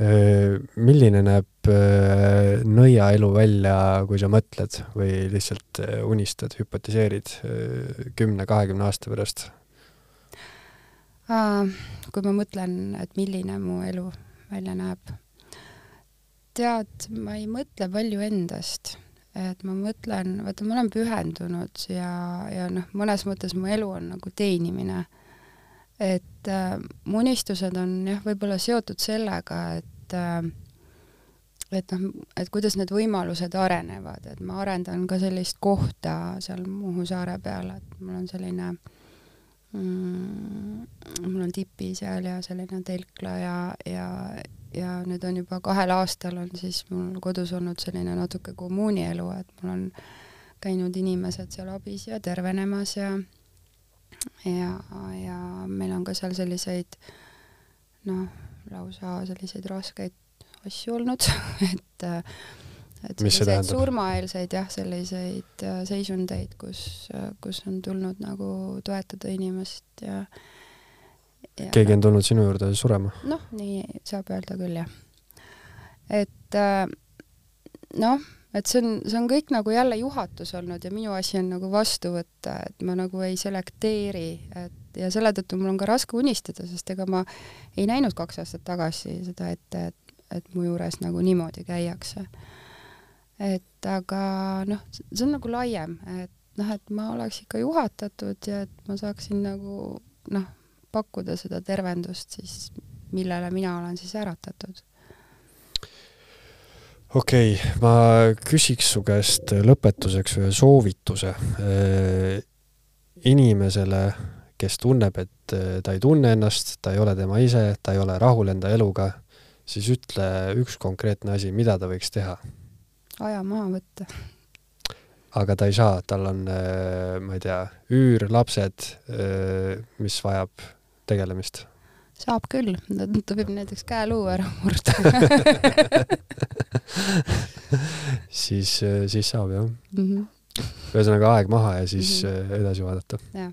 Äh, milline näeb äh, nõiaelu välja, kui sa mõtled või lihtsalt äh, unistad, hüpotiseerid kümne-kahekümne aasta pärast? kui ma mõtlen, et milline mu elu välja näeb, tead, ma ei mõtle palju endast, et ma mõtlen, vaata, ma olen pühendunud ja, ja noh, mõnes mõttes mu elu on nagu teenimine et äh, mu unistused on jah, võib-olla seotud sellega, et äh, et noh, et kuidas need võimalused arenevad, et ma arendan ka sellist kohta seal Muhu saare peal, et mul on selline mm, mul on tipi seal ja selline telkla ja, ja, ja nüüd on juba kahel aastal on siis mul kodus olnud selline natuke kommuunielu, et mul on käinud inimesed seal abis ja tervenemas ja ja, ja meil on ka seal selliseid noh, lausa selliseid raskeid asju olnud <laughs> et äh, et selliseid surmaeelseid jah, selliseid äh, seisundeid, kus, kus on tulnud nagu toetada inimest ja, ja keegi on tulnud sinu juurde surema? noh, nii saab öelda küll, jah. et äh, noh, et see on, see on kõik nagu jälle juhatus olnud ja minu asi on nagu vastu võtta, et ma nagu ei selekteeri, et ja selle tõttu mul on ka raske unistada, sest ega ma ei näinud kaks aastat tagasi seda ette, et, et mu juures nagu niimoodi käiakse. et aga noh, see on nagu laiem, et noh, et ma oleks ikka juhatatud ja et ma saaksin nagu noh, pakkuda seda tervendust siis, millele mina olen siis äratatud okei okay,, ma küsiks su käest lõpetuseks ühe soovituse äh, inimesele, kes tunneb, et äh, ta ei tunne ennast, ta ei ole tema ise, ta ei ole rahul enda eluga, siis ütle üks konkreetne asi, mida ta võiks teha. aja maha võtta. aga ta ei saa, tal on, ma ei tea, üür, lapsed, mis vajab tegelemist saab küll, ta võib näiteks käeluu ära <laughs> murda siis, siis saab jah mm. -hmm. ühesõnaga aeg maha ja siis mm -hmm. edasi vaadata. jah.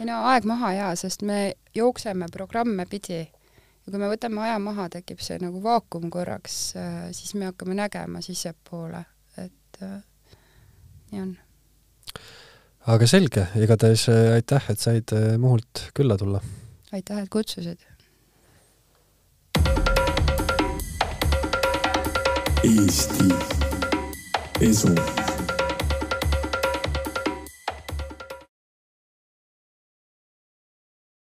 ei no aeg maha jaa, sest me jookseme programme pidi ja kui me võtame aja maha, tekib see nagu vaakum korraks, siis me hakkame nägema sissepoole, et nii on. aga selge, igatahes aitäh, et said Muhult külla tulla aitäh, et kutsusid. Eesti Esu